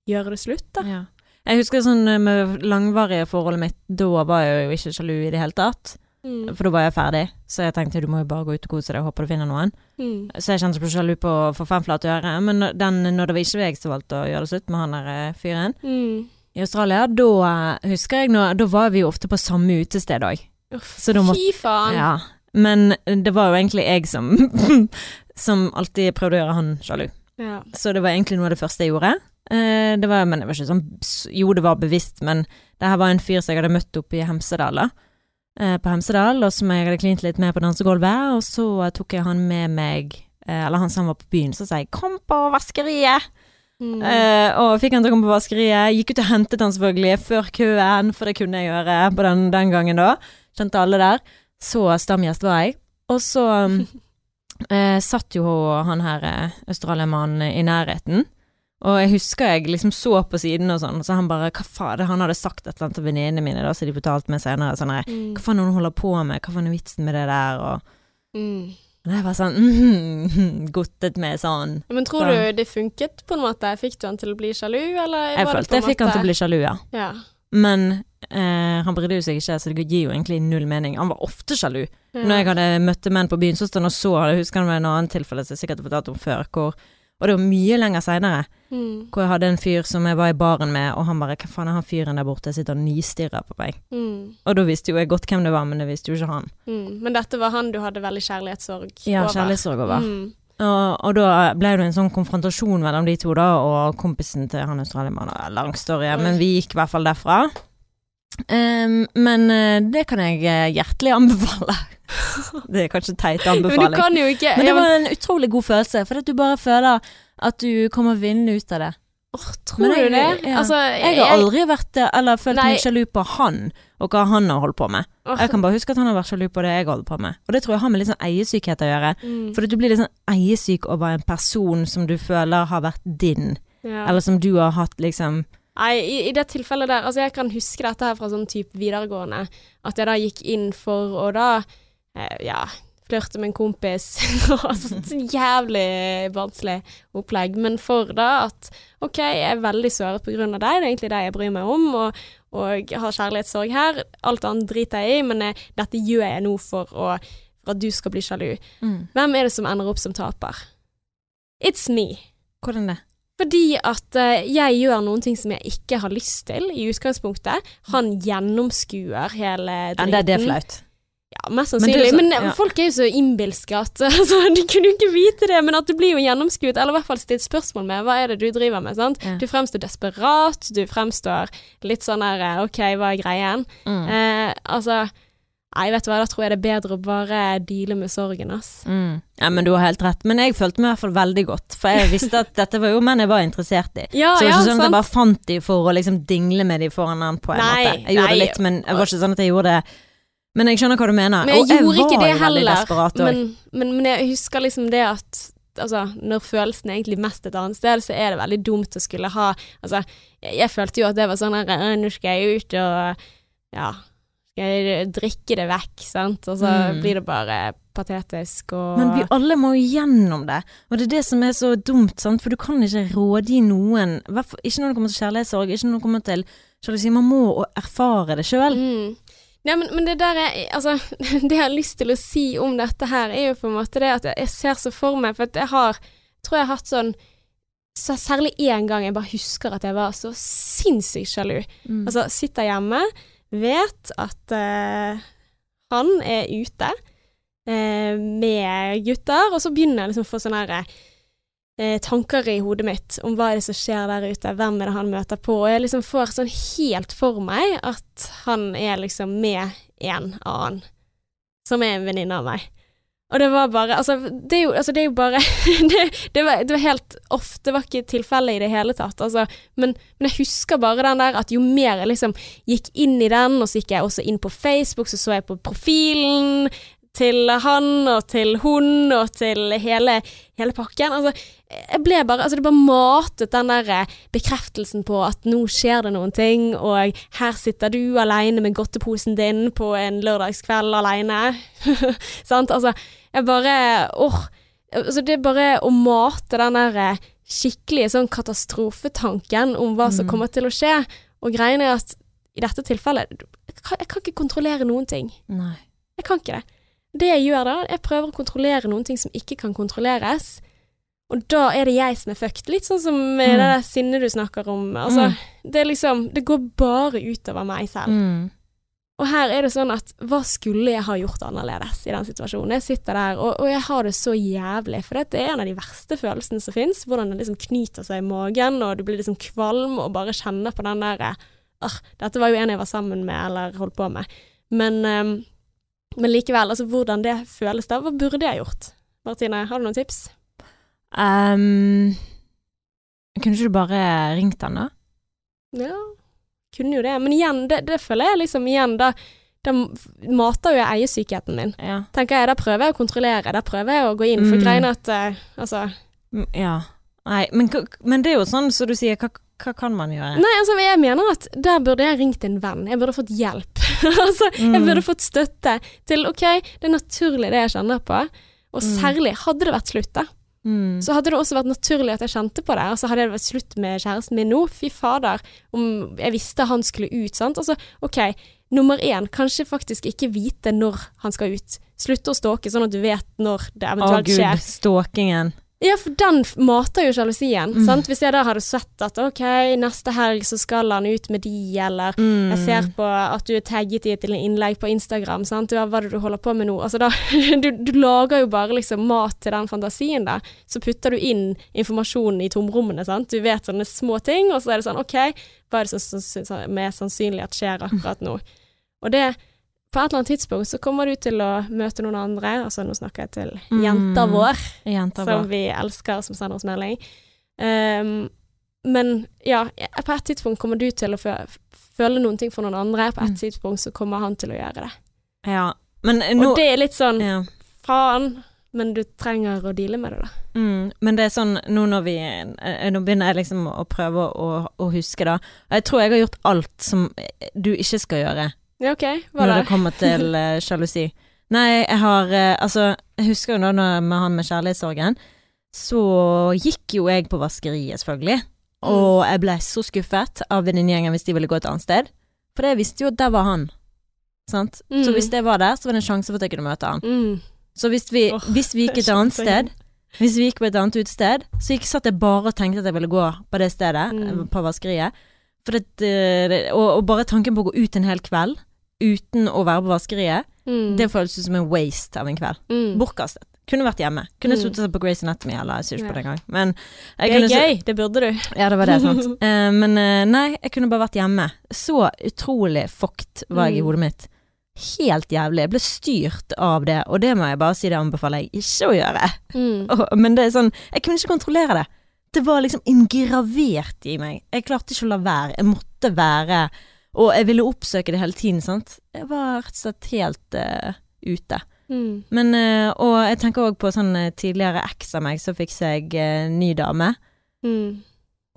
gjøre det slutt, da. Ja. Jeg husker sånn eh, med langvarige forholdet mitt, da var jeg jo ikke sjalu i det hele tatt. Mm. For da var jeg ferdig, så jeg tenkte du må jo bare gå ut og kose deg og håpe du finner noen. Mm. Så jeg kjente ikke på sjalu på for fem flate øre, men den, når det var ikke jeg som valgte å gjøre det slutt med han der eh, fyren Mm. I Australia, da eh, husker jeg nå, da var vi jo ofte på samme utested òg. Fy faen. Ja. Men det var jo egentlig jeg som som alltid prøvde å gjøre han sjalu. Ja. Så det var egentlig noe av det første jeg gjorde. Eh, det var, men det var ikke sånn Jo, det var bevisst, men det her var en fyr som jeg hadde møtt oppe i Hemsedal, da. Eh, på Hemsedal, og som jeg hadde klint litt med på dansegulvet. Og så tok jeg han med meg eh, Eller han som var på byen, så sa jeg 'kom på vaskeriet'. Mm. Eh, og fikk han til å komme på vaskeriet. Gikk ut og hentet han selvfølgelig før køen, for det kunne jeg gjøre på den, den gangen da. Kjente alle der. Så stamgjest var jeg. Og så eh, satt jo han her eh, australiamannen i nærheten. Og jeg husker jeg liksom så på siden og sånn, så han bare Hva faen? Han hadde sagt et eller annet til venninnene mine, da, så de fortalte meg senere sånn Mm. Hva faen er det hun holder på med? Hva faen er vitsen med det der? Og, Mm. Og jeg var sånn mm, Gottet med sånn Men tror Så- du det funket på en måte? Fikk du han til å bli sjalu, eller Jeg følte jeg fikk han til å bli sjalu, ja. Ja. Men eh, han brydde jo seg ikke, så det gir jo egentlig null mening. Han var ofte sjalu. ja. Når jeg hadde møtte menn på byen, så sto han og så, jeg husker han var en annen tilfelle som jeg sikkert har fortalt om før, hvor og det var mye lenger seinere, Mm. hvor jeg hadde en fyr som jeg var i baren med, og han bare 'hva faen er han fyren der borte', sitter og nystirrer på meg. Mm. Og da visste jo jeg godt hvem det var, men det visste jo ikke han. Mm. Men dette var han du hadde veldig kjærlighetssorg over? Ja, kjærlighetssorg over. Mm. Og, og da ble det en sånn konfrontasjon mellom de to, da, og kompisen til han australieren. Lang story, men vi gikk i hvert fall derfra. Ehm, men eh, det kan jeg eh, hjertelig anbefale. det er kanskje teit Men du kan jo ikke Men det var en utrolig god følelse, for at du bare føler at du kommer vinnende ut av det. Oh, Tror jeg- du det? ja. Altså, Jeg har aldri vært eh, eller følt Nei. meg sjalu på han, og hva han har holdt på med. Oh. Jeg kan bare huske at han har vært sjalu på det jeg holder på med. Og det tror jeg har med litt sånn eiesykhet å gjøre. mm, For du blir litt sånn eiesyk over en person som du føler har vært din, ja. eller som du har hatt liksom Nei, i, i det tilfellet der Altså, jeg kan huske dette her fra sånn type videregående. At jeg da gikk inn for å da eh, Ja, flørte med en kompis. altså, så jævlig barnslig opplegg. Men for da at OK, jeg er veldig såret på grunn av deg, det er egentlig det jeg bryr meg om, og, og har kjærlighetssorg her. Alt annet driter jeg i, men jeg, dette gjør jeg nå for, å, for at du skal bli sjalu. Hvem er det som ender opp som taper? It's me. Hvordan det? Fordi at eh, jeg gjør noen ting som jeg ikke har lyst til i utgangspunktet. Han gjennomskuer hele Ja, driten. det, er flaut. Ja, mest Men sannsynlig. Men, så, ja. folk er jo så innbilske at altså, de kunne jo ikke vite det, men at det blir jo gjennomskuet, eller i hvert fall stilt spørsmål med hva er det du driver med, sant. Ja. Du fremstår desperat, du fremstår litt sånn her eh, OK, hva er greien? Mm. Eh, altså Nei, vet du hva, da tror jeg det er bedre å bare deale med sorgen, ass. Mm. Ja, men du har helt rett. Men jeg følte meg i hvert fall veldig godt, for jeg visste at dette var jo menn jeg var interessert i. Ja, så det var ja, ikke sånn at jeg bare fant de for å liksom dingle med de foran han på en Nei, måte. Jeg gjorde nei. det litt, men det var ikke sånn at jeg gjorde det Men jeg skjønner hva du mener. Men jeg og jeg gjorde ikke det heller. Men, men, men jeg husker liksom det at altså, når følelsen er egentlig mest et annet sted, så er det veldig dumt å skulle ha Altså, jeg, jeg følte jo at det var sånn her «Øh, Nå skal jeg ut og Ja. Skal drikke det vekk, sant? Og så Mm. blir det bare patetisk og Men vi alle må jo gjennom det, og det er det som er så dumt, sant? for du kan ikke rådgi noen, ikke når det kommer til kjærlighetssorg, ikke når det kommer til sjalusi, man må erfare det sjøl. Mm. Nei, men, men det der er Altså, det jeg har lyst til å si om dette her, er jo på en måte det at jeg ser så for meg For at jeg har Tror jeg har hatt sånn så særlig én gang jeg bare husker at jeg var så sinnssykt sjalu. Mm. Altså, sitter hjemme, vet at eh, han er ute eh, med gutter, og så begynner jeg liksom å få sånne her, eh, tanker i hodet mitt om hva er det som skjer der ute, hvem er det han møter på, og jeg liksom får sånn helt for meg at han er liksom med en annen, som er en venninne av meg. Og det var bare Altså, det er jo, altså, det er jo bare det, det, var, det var helt off. Det var ikke tilfellet i det hele tatt. Altså, men, men jeg husker bare den der at jo mer jeg liksom gikk inn i den, og så gikk jeg også inn på Facebook, så så jeg på profilen til han og til hun og til hele, hele pakken. Altså, jeg ble bare Altså, det bare matet den der eh, bekreftelsen på at nå skjer det noen ting, og her sitter du aleine med godteposen din på en lørdagskveld aleine. Sant? Altså, jeg bare Åh. Altså, det er bare å mate den der eh, skikkelige sånn katastrofetanken om hva som Mm. kommer til å skje. Og greien er at i dette tilfellet jeg kan, jeg kan ikke kontrollere noen ting. Nei. Jeg kan ikke det. Det jeg gjør da, jeg prøver å kontrollere noen ting som ikke kan kontrolleres. Og da er det jeg som er fucked. Litt sånn som Mm. det der sinnet du snakker om. Altså, Mm. det liksom Det går bare utover meg selv. Mm. Og her er det sånn at hva skulle jeg ha gjort annerledes i den situasjonen? Jeg sitter der, og, og jeg har det så jævlig, for det er en av de verste følelsene som fins. Hvordan det liksom knyter seg i magen, og du blir liksom kvalm og bare kjenner på den der ah, Dette var jo en jeg var sammen med, eller holdt på med. Men, um, men likevel, altså hvordan det føles da. Hva burde jeg gjort? Martine, har du noen tips? Um, kunne ikke du bare ringt han, da? Ja, kunne jo det. Men igjen, det, det føler jeg liksom igjen, da, da mater jo jeg eiesykheten min. Ja. tenker jeg, Da prøver jeg å kontrollere, da prøver jeg å gå inn. For Mm. greien er at uh, altså Ja. Nei, men, men det er jo sånn som så du sier, hva, hva kan man gjøre? Nei, altså jeg mener at der burde jeg ringt en venn. Jeg burde fått hjelp. altså, jeg Mm. burde fått støtte til OK, det er naturlig det jeg kjenner på. Og Mm. særlig hadde det vært slutt, da. Mm. Så hadde det også vært naturlig at jeg kjente på det. Altså hadde det vært slutt med kjæresten min nå, fy fader, om jeg visste han skulle ut, sant. Altså OK, nummer én, kanskje faktisk ikke vite når han skal ut. Slutte å stalke, sånn at du vet når det Å eventuelt gud, skjer. stalkingen. Ja, for den mater jo sjalusien. Mm. Hvis jeg da hadde sett at OK, neste helg så skal han ut med de, eller Mm. jeg ser på at du er tagget i et innlegg på Instagram, sant. Hva er det du holder på med nå? Altså da du, du lager jo bare liksom mat til den fantasien, da. Så putter du inn informasjonen i tomrommene, sant. Du vet sånne små ting, og så er det sånn OK, hva er det som som er sannsynlig at skjer akkurat nå? Og det på et eller annet tidspunkt så kommer du til å møte noen andre, altså nå snakker jeg til Mm. jenta vår, jenta som vår. vi elsker, som sender oss melding. Um, men ja, på et tidspunkt kommer du til å fø føle noen ting for noen andre. På et Mm. tidspunkt så kommer han til å gjøre det. Ja. Men nå Og det er litt sånn ja. faen, men du trenger å deale med det, da. Mm, men det er sånn, nå når vi eh, Nå begynner jeg liksom å prøve å, å huske, da. Jeg tror jeg har gjort alt som du ikke skal gjøre Ja, OK, hva når det kommer til eh, sjalusi. Nei, jeg har eh, Altså, jeg husker jo da når- med han med kjærlighetssorgen, så gikk jo jeg på vaskeriet, selvfølgelig. Og jeg ble så skuffet av venninnegjengen hvis de ville gå et annet sted. For jeg visste jo at der var han. Sant? Så Mm. hvis det var der, så var det en sjanse for at jeg kunne møte han. Mm. Så hvis vi, oh, hvis vi gikk et annet sted, hvis vi gikk på et annet utested, så gikk, satt jeg bare og tenkte at jeg ville gå på det stedet, Mm. eh, på vaskeriet. Det, det, og, og bare tanken på å gå ut en hel kveld uten å være på vaskeriet, Mm. det føles ut som en waste av en kveld. mm. Bortkastet. Kunne vært hjemme. Kunne Mm. sittet på Grace Anatomy, eller jeg ikke på den engang. Men Det er gøy, det burde du. Ja, det var det, sant. uh, men uh, nei, jeg kunne bare vært hjemme. Så utrolig fucked var jeg i Mm. hodet mitt. Helt jævlig. Jeg ble styrt av det, og det må jeg bare si det anbefaler jeg ikke å gjøre. Mm. Men det er sånn, jeg kunne ikke kontrollere det. Det var liksom ingravert i meg. Jeg klarte ikke å la være. Jeg måtte være Og jeg ville oppsøke det hele tiden, sant. Jeg var rett og slett helt uh, ute. Mm. Men, uh, og jeg tenker òg på sånn eh, tidligere eks av meg, så fikk seg uh, ny dame. Mm.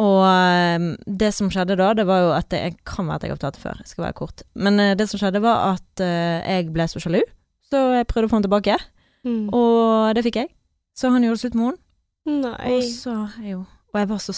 Og det som skjedde da, det var jo at det, Jeg kan være at jeg har tatt det før, jeg skal være kort. Men det som skjedde, var at jeg ble så sjalu, så jeg prøvde å få han tilbake. Mm. Og det fikk jeg. Så han gjorde slutt med henne. Og så jo Og jeg var så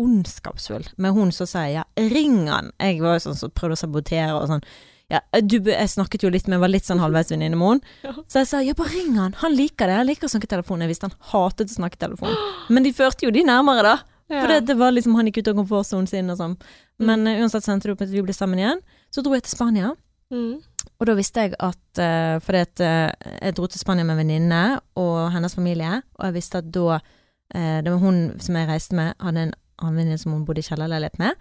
ondskapsfull med hun som sa ja, ring han. Jeg var jo sånn som prøvde å sabotere og sånn. Ja, du, jeg snakket jo litt med, var litt sånn halvveis venninne med henne. Så jeg sa ja, bare ring han. Han liker det. Han liker å snakke telefon. Jeg visste han hatet å snakke telefon. Men de førte jo de nærmere, da. For det, det var liksom han gikk ut av komfortsonen sin og sånn. Men eh, uansett sendte endte det opp at vi ble sammen igjen. Så dro jeg til Spania. Mm. Og da visste jeg at uh, For at eh, jeg dro til Spania med en venninne og hennes familie, og jeg visste at da eh, Det var hun som jeg reiste med, hadde en annen venninne som hun bodde i kjellerleilighet med.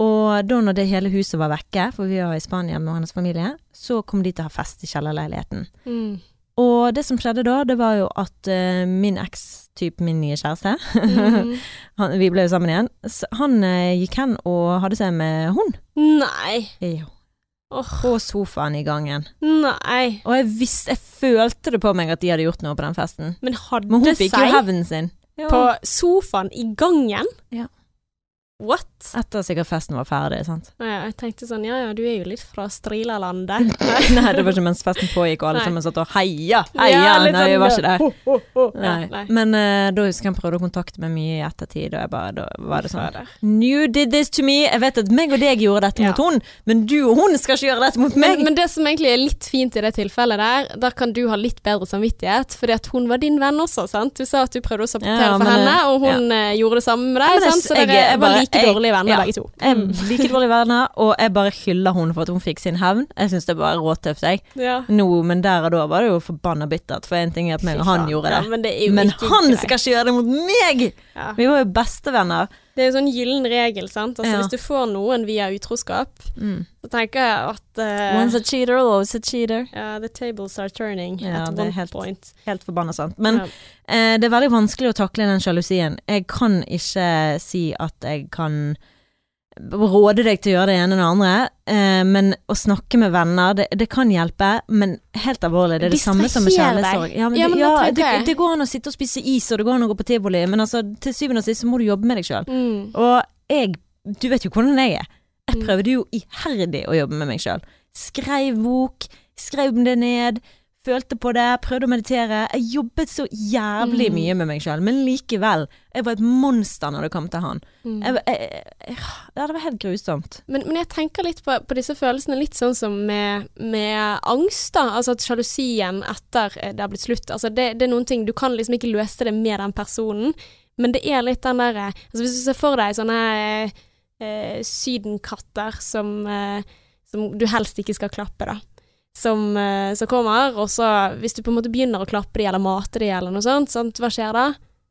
Og da når det hele huset var vekke, for vi var i Spania med hennes familie, så kom de til å ha fest i kjellerleiligheten. Mm. Og det som skjedde da, det var jo at uh, min eks, typ min nye kjæreste, Mm. han, vi ble jo sammen igjen, så han uh, gikk hen og hadde seg med hun. Nei. Jo. Oh. På sofaen i gangen. Nei. Og jeg visste, jeg følte det på meg at de hadde gjort noe på den festen. Men Men hun fikk jo hevnen sin. På sofaen i gangen? Ja. What? Etter sikkert festen var ferdig, sant. Ja, jeg tenkte sånn, ja ja, du er jo litt fra Strilalandet. Nei, det var ikke mens festen pågikk og alle Nei. sammen satt og heia, heia. Ja, nei, jeg sånn, var ikke der. ho, ho, ho. Nei. nei. Men uh, da husker jeg han prøvde å kontakte meg mye i ettertid, og jeg bare, da var det sånn. You did this to me. Jeg vet at meg og deg gjorde dette Ja. mot hun, men du og hun skal ikke gjøre dette mot meg. Men, men det som egentlig er litt fint i det tilfellet der, da kan du ha litt bedre samvittighet, fordi at hun var din venn også, sant? Du sa at du prøvde å sabotere Ja, for men, henne, eh, og hun eh, gjorde det samme med deg, men sant? Så jeg- dere jeg jeg bare- like jeg- dårlige venner ja. begge to. Er like dårlige venner, og jeg bare hyller hun for at hun fikk sin hevn. Jeg syns det var råtøft, jeg. Ja. Nå, men der og da var det jo forbanna bittert, for en ting er at meg og han gjorde Ja, det. men det er Men han skal ikke gjøre det mot meg! Ja. Vi var jo bestevenner. Det er jo sånn gyllen regel, sant. Altså, Ja. Hvis du får noen via utroskap, Mm. så tenker jeg at uh, Once a cheater, always a cheater. ja, the tables are turning Ja, at one helt- point. Helt forbanna sant. Men Ja. eh, det er veldig vanskelig å takle den sjalusien. Jeg kan ikke si at jeg kan råde deg til å gjøre det ene og det andre, eh, men å snakke med venner, det, det kan hjelpe, men helt alvorlig, det er det samme som med kjærlighetssorg. Ja, men, Ja, men ja, det, det går an å sitte og spise is, og det går an å gå på tivoli, men altså, til syvende og sist så må du jobbe med deg sjøl. Mm. Og jeg, du vet jo hvordan jeg er. Jeg Mm. prøvde jo iherdig å jobbe med meg sjøl. Skrev bok, skrev det ned, følte på det, prøvde å meditere. Jeg jobbet så jævlig Mm. mye med meg sjøl, men likevel. Jeg var et monster når det kom til han. Mm. Jeg, jeg, jeg, ja, det var helt grusomt. Men, men jeg tenker litt på, på disse følelsene litt sånn som med, med angst, da. Altså at sjalusien etter eh, det har blitt slutt. Altså det, det er noen ting Du kan liksom ikke løse det med den personen, men det er litt den derre altså Hvis du ser for deg sånne eh, eh, sydenkatter som, eh, som du helst ikke skal klappe, da. Som, eh, som kommer, og så hvis du på en måte begynner å klappe de eller mate de eller noe sånt, sant? hva skjer da?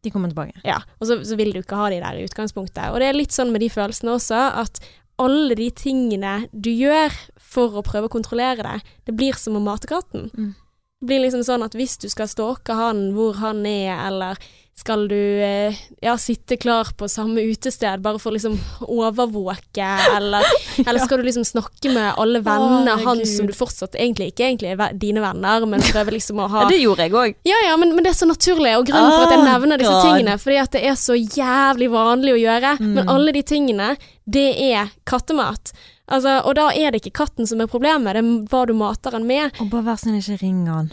De kommer tilbake. Ja, og så, så vil du ikke ha de der i utgangspunktet. Og det er litt sånn med de følelsene også, at alle de tingene du gjør for å prøve å kontrollere det, det blir som å mate katten. Mm. Det blir liksom sånn at hvis du skal stalke han hvor han er, eller skal du eh, ja, sitte klar på samme utested bare for å liksom overvåke, eller, eller skal du liksom snakke med alle vennene Å, hans som du fortsatt egentlig ikke egentlig er dine venner, men prøver liksom å ha Ja, det gjorde jeg òg. ja, ja, men, men det er så naturlig, og grunnen for at jeg Oh, nevner disse tingene, fordi at det er så jævlig vanlig å gjøre, Mm. men alle de tingene, det er kattemat. Altså, og da er det ikke katten som er problemet, det er hva du mater den med. Og bare vær snill, ikke ring han.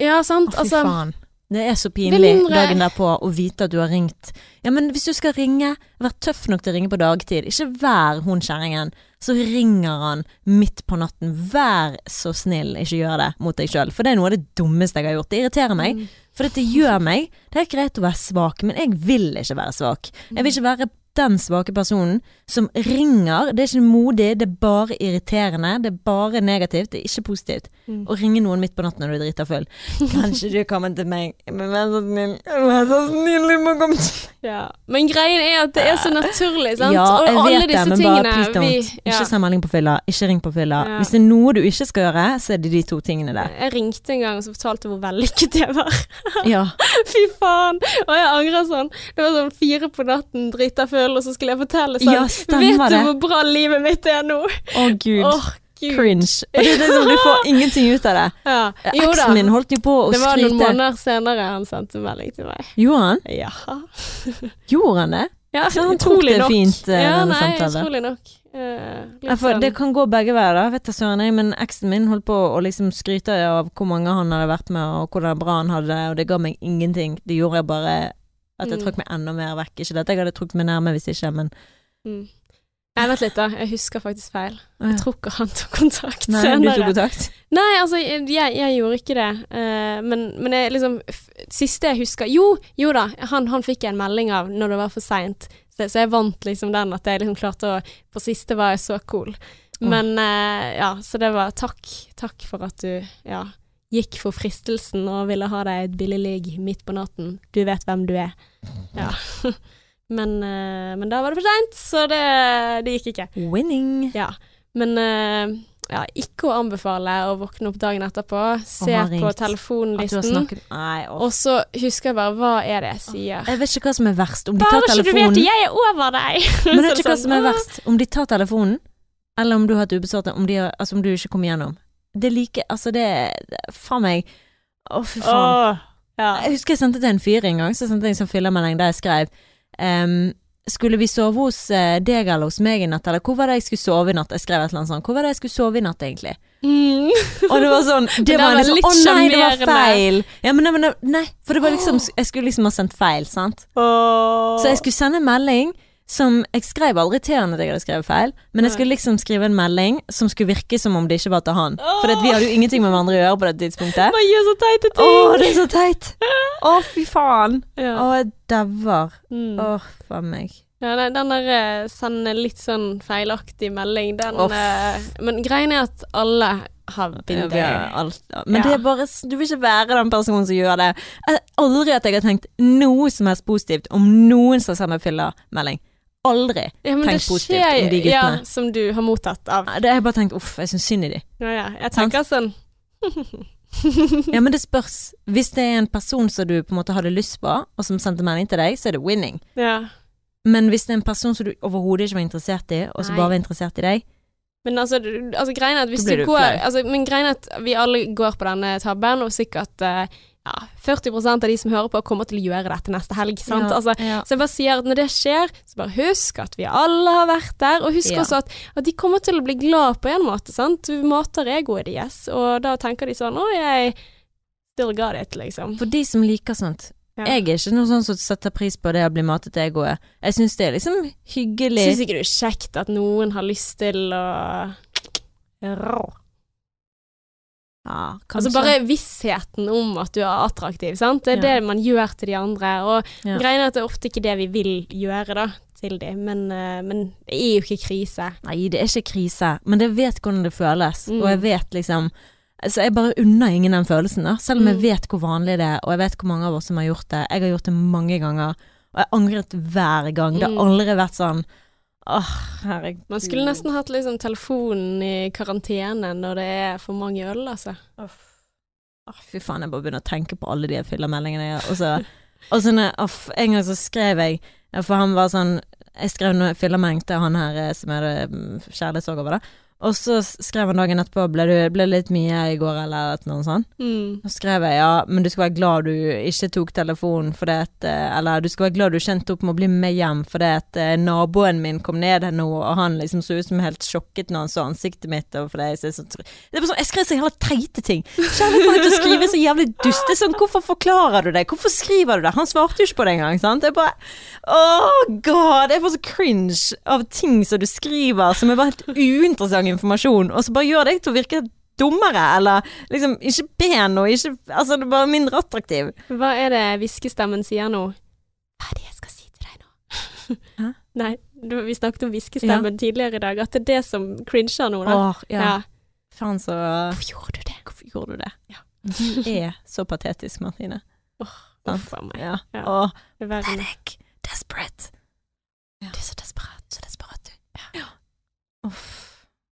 Ja, sant. Å, fy altså, faen. Det er så pinlig dagen derpå å vite at du har ringt. Ja, men hvis du skal ringe, vær tøff nok til å ringe på dagtid. Ikke vær hun kjerringen. Så ringer han midt på natten. Vær så snill, ikke gjør det mot deg sjøl. For det er noe av det dummeste jeg har gjort. Det irriterer meg. Mm. For dette gjør meg Det er greit å være svak, men jeg vil ikke være svak. Jeg vil ikke være den svake personen som ringer. Det er ikke modig, det er bare irriterende. Det er bare negativt, det er ikke positivt. Mm. Å ringe noen midt på natten når du er drita full. Kanskje du kommer til meg, men vær så snill, vær så snill, du må komme til Ja. Men greien er at det er så naturlig, sant? Ja, og jeg alle vet det, men bare tingene please don't. ja. Ikke send melding på fylla, ikke ring på fylla. Ja. Hvis det er noe du ikke skal gjøre, så er det de to tingene der. Jeg ringte en gang og så fortalte hvor vellykket det var. Ja. Fy faen! Og jeg angrer sånn. Det var sånn fire på natten, drita full, og så skulle jeg fortelle sånn Ja, Vet du hvor bra livet mitt er nå? Å gud. Oh, gud. Cringe. Og det er liksom, du får ingenting ut av det. Ja. Eksen min holdt jo på å skryte. Det var noen måneder senere han sendte melding til meg. Gjorde han? Ja. Gjorde han det? ja Så han tok det nok. fint, uh, ja, nei, utrolig nok. For sånn- det kan gå begge veier, da. Vet du søren jeg, men eksen min holdt på å liksom skryte av hvor mange han hadde vært med, og hvordan bra han hadde det, og det ga meg ingenting. Det gjorde jeg bare at jeg Mm. trakk meg enda mer vekk. Ikke det at jeg hadde trukket meg nærme hvis ikke, men mm. Nei, vent litt, da. Jeg husker faktisk feil. Jeg tror ikke han tok kontakt Nei, du tok kontakt? Nei, altså, jeg, jeg gjorde ikke det. Uh, men, men jeg liksom Siste jeg husker Jo, jo da, han, han fikk jeg en melding av når det var for seint. Så, så jeg vant liksom den at jeg liksom klarte å På siste var jeg så cool. Men uh, ja, så det var takk. Takk for at du ja, gikk for fristelsen og ville ha deg et billig ligg midt på natten. Du vet hvem du er. Ja. men, eh, men da var det for seint, så det, det gikk ikke. Winning. Ja, men eh, ja, ikke å anbefale å våkne opp dagen etterpå, se på telefonlisten, Nei, og så husker jeg bare hva er det jeg sier. Jeg vet ikke hva som er verst. Om de Bare tar så du vet jeg er over deg! Men Så vet ikke hva sånn, som er verst? Om de tar telefonen, eller om du har hatt ubesvart, om, de altså om du ikke kommer gjennom. Det like Altså, det Faen meg. Å, fy faen. Oh, ja. Jeg husker jeg sendte til en fyr en gang, så sendte jeg en sånn fyllemelding der jeg skrev um, Skulle vi sove hos eh, deg eller hos meg i natt, eller hvor var det jeg skulle sove i natt? Jeg skrev et eller annet sånt. Hvor var det jeg skulle sove i natt, egentlig? Mm. Og det var sånn Det det var var liksom litt Å nei, det var feil! Ja, men, nei, nei, for det var liksom Jeg skulle liksom ha sendt feil, sant? Så jeg skulle sende en melding som Jeg skrev aldri til han at jeg hadde skrevet feil, men jeg skulle liksom skrive en melding som skulle virke som om det ikke var til han. For vi hadde jo ingenting med hverandre å gjøre på det tidspunktet. Man gjør så teite Å, ting! det er så teit! Å, fy faen! Ja. Å, jeg dauer. Mm. Å, faen meg. Ja, den, den der eh, sende litt sånn feilaktig melding, den eh, Men greien er at alle har been there. Men Ja. det er bare Du vil ikke være den personen som gjør det. Jeg, aldri at jeg har tenkt noe som helst positivt om noen som sender fyllemelding. Aldri. Ja, tenkt Tenk positivt skjer om de guttene. Ja, som du har mottatt av Det har jeg bare tenkt uff, jeg syns synd i de. Ja, ja. Jeg tenker sånn Ja, men det spørs. Hvis det er en person som du på en måte hadde lyst på, og som sendte melding til deg, så er det winning. Ja. Men hvis det er en person som du overhodet ikke var interessert i, og som bare var interessert i deg Men altså, altså greien er at hvis du du går altså, Men greien er at vi alle går på denne tabben, og sikkert eh, ja, 40% av de som hører på, kommer til å gjøre dette neste helg. Sant? Ja, Altså, ja. så jeg bare sier at når det skjer, så bare husk at vi alle har vært der, og husk også at, at de kommer til å bli glad på en måte, sant. Du mater egoet deres, og da tenker de sånn Å, jeg still got it, liksom. For de som liker sånt. Jeg er ikke noe sånn som setter pris på det å bli matet egoet. Jeg syns det er liksom hyggelig. Syns ikke det er kjekt at noen har lyst til å Ja. Altså bare vissheten om at du er attraktiv, sant. Det er Ja. det man gjør til de andre. Og Ja. greien er at det er ofte ikke det vi vil gjøre da, til de, men, eh, men det er jo ikke krise. Nei, det er ikke krise, men jeg vet hvordan det føles, Mm. og jeg vet liksom Så jeg bare unner ingen den følelsen, da. Selv om jeg Mm. vet hvor vanlig det er, og jeg vet hvor mange av oss som har gjort det. Jeg har gjort det mange ganger, og jeg angret hver gang. Det har Mm. aldri vært sånn Åh, herregud. Man skulle nesten hatt liksom telefonen i karantene når det er for mange øl, altså. Åh, fy faen, jeg bare begynner å tenke på alle de gjør. Og så, og så når- oh, en gang så skrev jeg, for han var sånn Jeg skrev noe fyllermelding til han her eh, som jeg hadde mm, kjærlighetssorg over, da. Og så skrev han dagen etterpå ble du ble det litt mye i går, eller noe sånt. Mm. Så skrev jeg ja, men du skal være glad du ikke tok telefonen fordi at eh, Eller du skal være glad du kjente opp med å bli med hjem fordi at eh, naboen min kom ned her nå, og han liksom så ut som helt sjokket når han så ansiktet mitt. Og fordi jeg, så, så, det er bare sånn, jeg skrev så jævla teite ting. Kjærlighet for å skrive så jævlig duste sånn. Hvorfor forklarer du det? Hvorfor skriver du det? Han svarte jo ikke på det engang. Sant? Det er bare Åh, god! Jeg får så cringe av ting som du skriver som er bare helt uinteressant informasjon, og så bare gjør deg til å virke dummere, eller liksom ikke pen og ikke Altså, det er bare mindre attraktiv. Hva er det hviskestemmen sier nå? Hva er det jeg skal si til deg nå? Hæ? Nei, du, vi snakket om hviskestemmen tidligere i dag, at det er det som cringer nå, da. Åh, ja. ja. Faen, så Hvorfor gjorde du det? Hvorfor gjorde du det? Ja. Du er så patetisk, Martine. Åh, Uff a meg. Ja. Ja. Åh, panic. Desperate. Du er så desperat. Så desperat, du. Ja. Uff.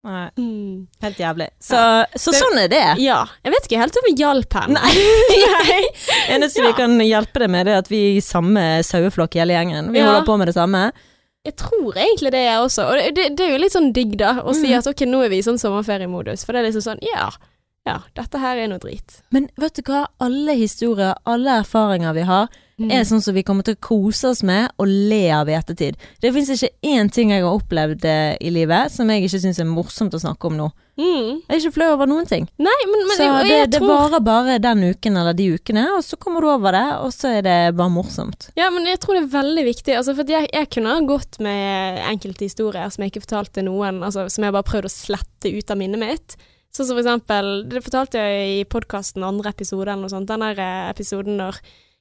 Nei, Mm. helt jævlig. Så, så Det- sånn er det. Ja. Jeg vet ikke helt om vi hjalp henne. Nei. Eneste Ja. vi kan hjelpe deg med, det er at vi er i samme saueflokk hele gjengen. Vi Ja. holder på med det samme. Jeg tror egentlig det, jeg også. Og det, det, det er jo litt sånn digg, da, å si Mm. at ok, nå er vi i sånn sommerferiemodus. For det er liksom sånn, ja. Ja, dette her er noe drit. Men vet du hva? Alle historier, alle erfaringer vi har, Mm. er sånn som vi kommer til å kose oss med og le av i ettertid. Det fins ikke én ting jeg har opplevd eh, i livet som jeg ikke syns er morsomt å snakke om nå. Mm. Jeg er ikke flau over noen ting. Nei, men, men så jeg, det, jeg det tror varer bare den uken eller de ukene, og så kommer du over det, og så er det bare morsomt. Ja, men jeg tror det er veldig viktig. Altså, for jeg, jeg kunne ha gått med enkelte historier som jeg ikke fortalte noen, altså, som jeg bare prøvde å slette ut av minnet mitt. Sånn som for eksempel, det fortalte jeg i podkasten andre episode eller noe sånt, den der eh, episoden når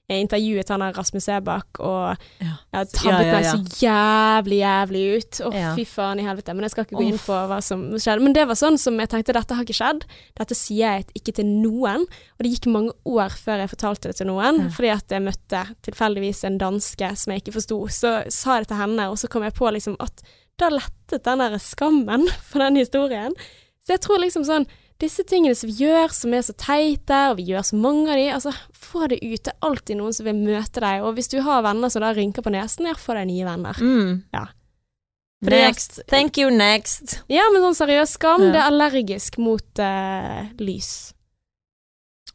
jeg intervjuet han der Rasmus Sebakk, og Ja. jeg tabbet Ja, ja, meg så jævlig, jævlig ut. Å, fy faen i helvete. Men jeg skal ikke gå inn på hva som skjedde. Men det var sånn som jeg tenkte, dette har ikke skjedd. Dette sier jeg ikke til noen. Og det gikk mange år før jeg fortalte det til noen, fordi at jeg møtte tilfeldigvis en danske som jeg ikke forsto. Så sa jeg det til henne, og så kom jeg på liksom at da lettet den der skammen for den historien. Så jeg tror liksom sånn disse tingene som vi gjør som er så teite, og vi gjør så mange av de, altså få det ut. Det er alltid noen som vil møte deg, og hvis du har venner som da rynker på nesen, ja, få deg nye venner. Mm. Ja. For Next. Thank you, next. Ja, men sånn seriøst, skam, Ja. det er allergisk mot uh, lys.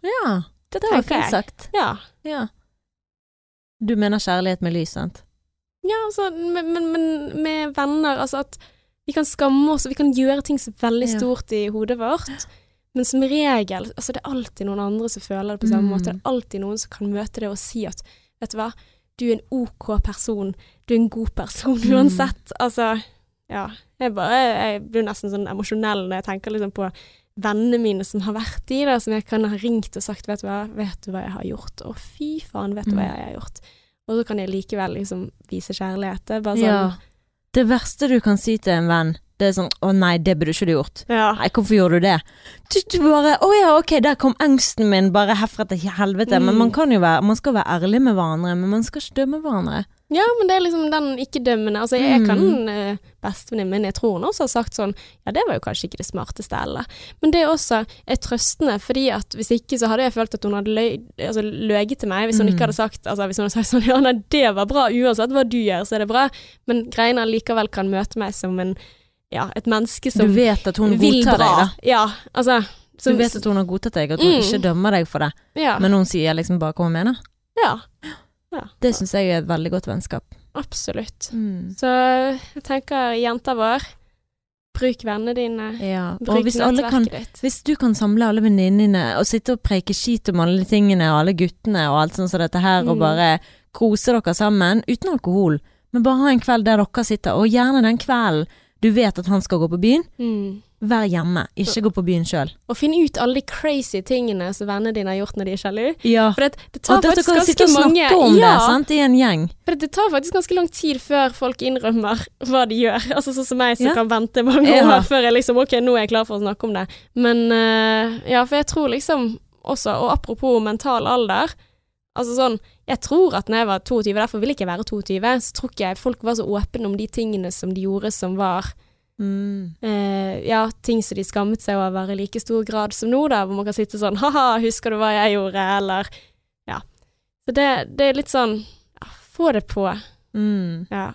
Ja, Det det var fint sagt. Ja. Ja. Du mener kjærlighet med lys, sant? Ja, altså, men, men, men med venner, altså at vi kan skamme oss, og vi kan gjøre ting så veldig stort i hodet vårt. Men som regel, altså det er alltid noen andre som føler det på samme Mm. måte. Det er alltid noen som kan møte det og si at, vet du hva, du er en OK person, du er en god person Mm. uansett. Altså, ja. Jeg bare, jeg blir nesten sånn emosjonell når jeg tenker liksom på vennene mine som har vært i det, som jeg kan ha ringt og sagt, vet du hva, vet du hva jeg har gjort? Å fy faen, vet du hva Mm. jeg har gjort? Og så kan jeg likevel liksom vise kjærlighet. Det er bare sånn, Ja. Det verste du kan si til en venn, det er sånn 'Å nei, det burde ikke du gjort'. ja. Nei, hvorfor gjorde du det? Du, du bare 'Å ja, ok, der kom angsten min bare herfra til helvete'. Men Mm. man kan jo være Man skal være ærlig med hverandre, men man skal ikke dømme hverandre. Ja, men det er liksom den ikke-dømmende. Altså, jeg Mm. kan uh, Bestevenninnen min, jeg tror hun også har sagt sånn Ja, det var jo kanskje ikke det smarteste heller. Men det også er trøstende, fordi at hvis ikke så hadde jeg følt at hun hadde løyet altså, løy til meg. Hvis hun Mm. ikke hadde sagt Altså, hvis hun hadde sagt sånn Ja, nei, det var bra. Uansett hva du gjør, så er det bra. Men greiene likevel kan møte meg som en Ja, et menneske Du som vet at hun vil godtar bra. deg, da. Ja, altså Du vet at hun har godtatt deg, at hun Mm. ikke dømmer deg for det. Ja. Men hun sier liksom bare hva hun mener. ja, Det syns jeg er et veldig godt vennskap. absolutt. Mm. Så jeg tenker, jenta vår, bruk vennene dine. Ja. Bruk kan nettverket ditt. Hvis du kan samle alle venninnene og sitte og preike skit om alle tingene og alle guttene og alt sånt som dette her, og Mm. bare kose dere sammen uten alkohol, men bare ha en kveld der dere sitter, og gjerne den kvelden du vet at han skal gå på byen, Mm. Vær hjemme, ikke gå på byen sjøl. Og finn ut alle de crazy tingene som vennene dine har gjort når de er sjalu. Ja. For det, det tar Og faktisk ganske sitte og mange om ja, det sant, i en gjeng. For det tar faktisk ganske lang tid før folk innrømmer hva de gjør. Altså sånn som meg som Ja. kan vente mange Ja. år før jeg liksom Ok, nå er jeg klar for å snakke om det. Men uh, ja, for jeg tror liksom også, og apropos mental alder Altså sånn, Jeg tror at når jeg var 22, derfor vil ikke være 22, så tror ikke jeg folk var så åpne om de tingene som de gjorde som var Mm. eh, ja, ting som de skammet seg over i like stor grad som nå, da, hvor man kan sitte sånn ha-ha, husker du hva jeg gjorde, eller ja. Så det, det er litt sånn ja, få det på, Mm. ja.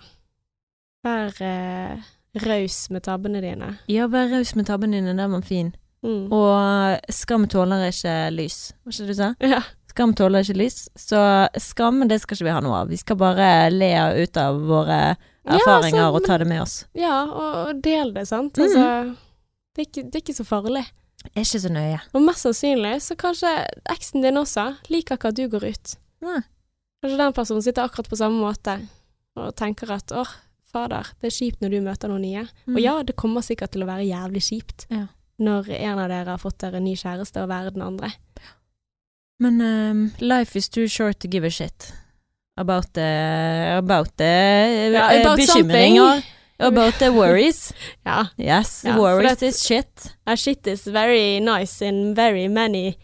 Vær eh, raus med tabbene dine. Ja, vær raus med tabbene dine, der var fin. Mm. Og skam tåler ikke lys, var ikke det du sa? Ja. Skam tåler ikke lys, så skam det skal ikke vi ha noe av. Vi skal bare le ut av våre Ja, erfaringer altså, og ta det med oss. ja, og, og del det, sant. Mm. Altså, det er, ikke, det er ikke så farlig. Er ikke så nøye. Og mest sannsynlig så kanskje eksen din også liker ikke at du går ut. Nei. Kanskje den personen sitter akkurat på samme måte og tenker at åh, fader, det er kjipt når du møter noen nye. Mm. Og ja, det kommer sikkert til å være jævlig kjipt Ja. når en av dere har fått dere ny kjæreste og være den andre. Men um, life is too short to give a shit. About the, about the eh, about bekymringer. About the worries. Ja. Yes, Ja, worries is shit. Shit is very nice in very many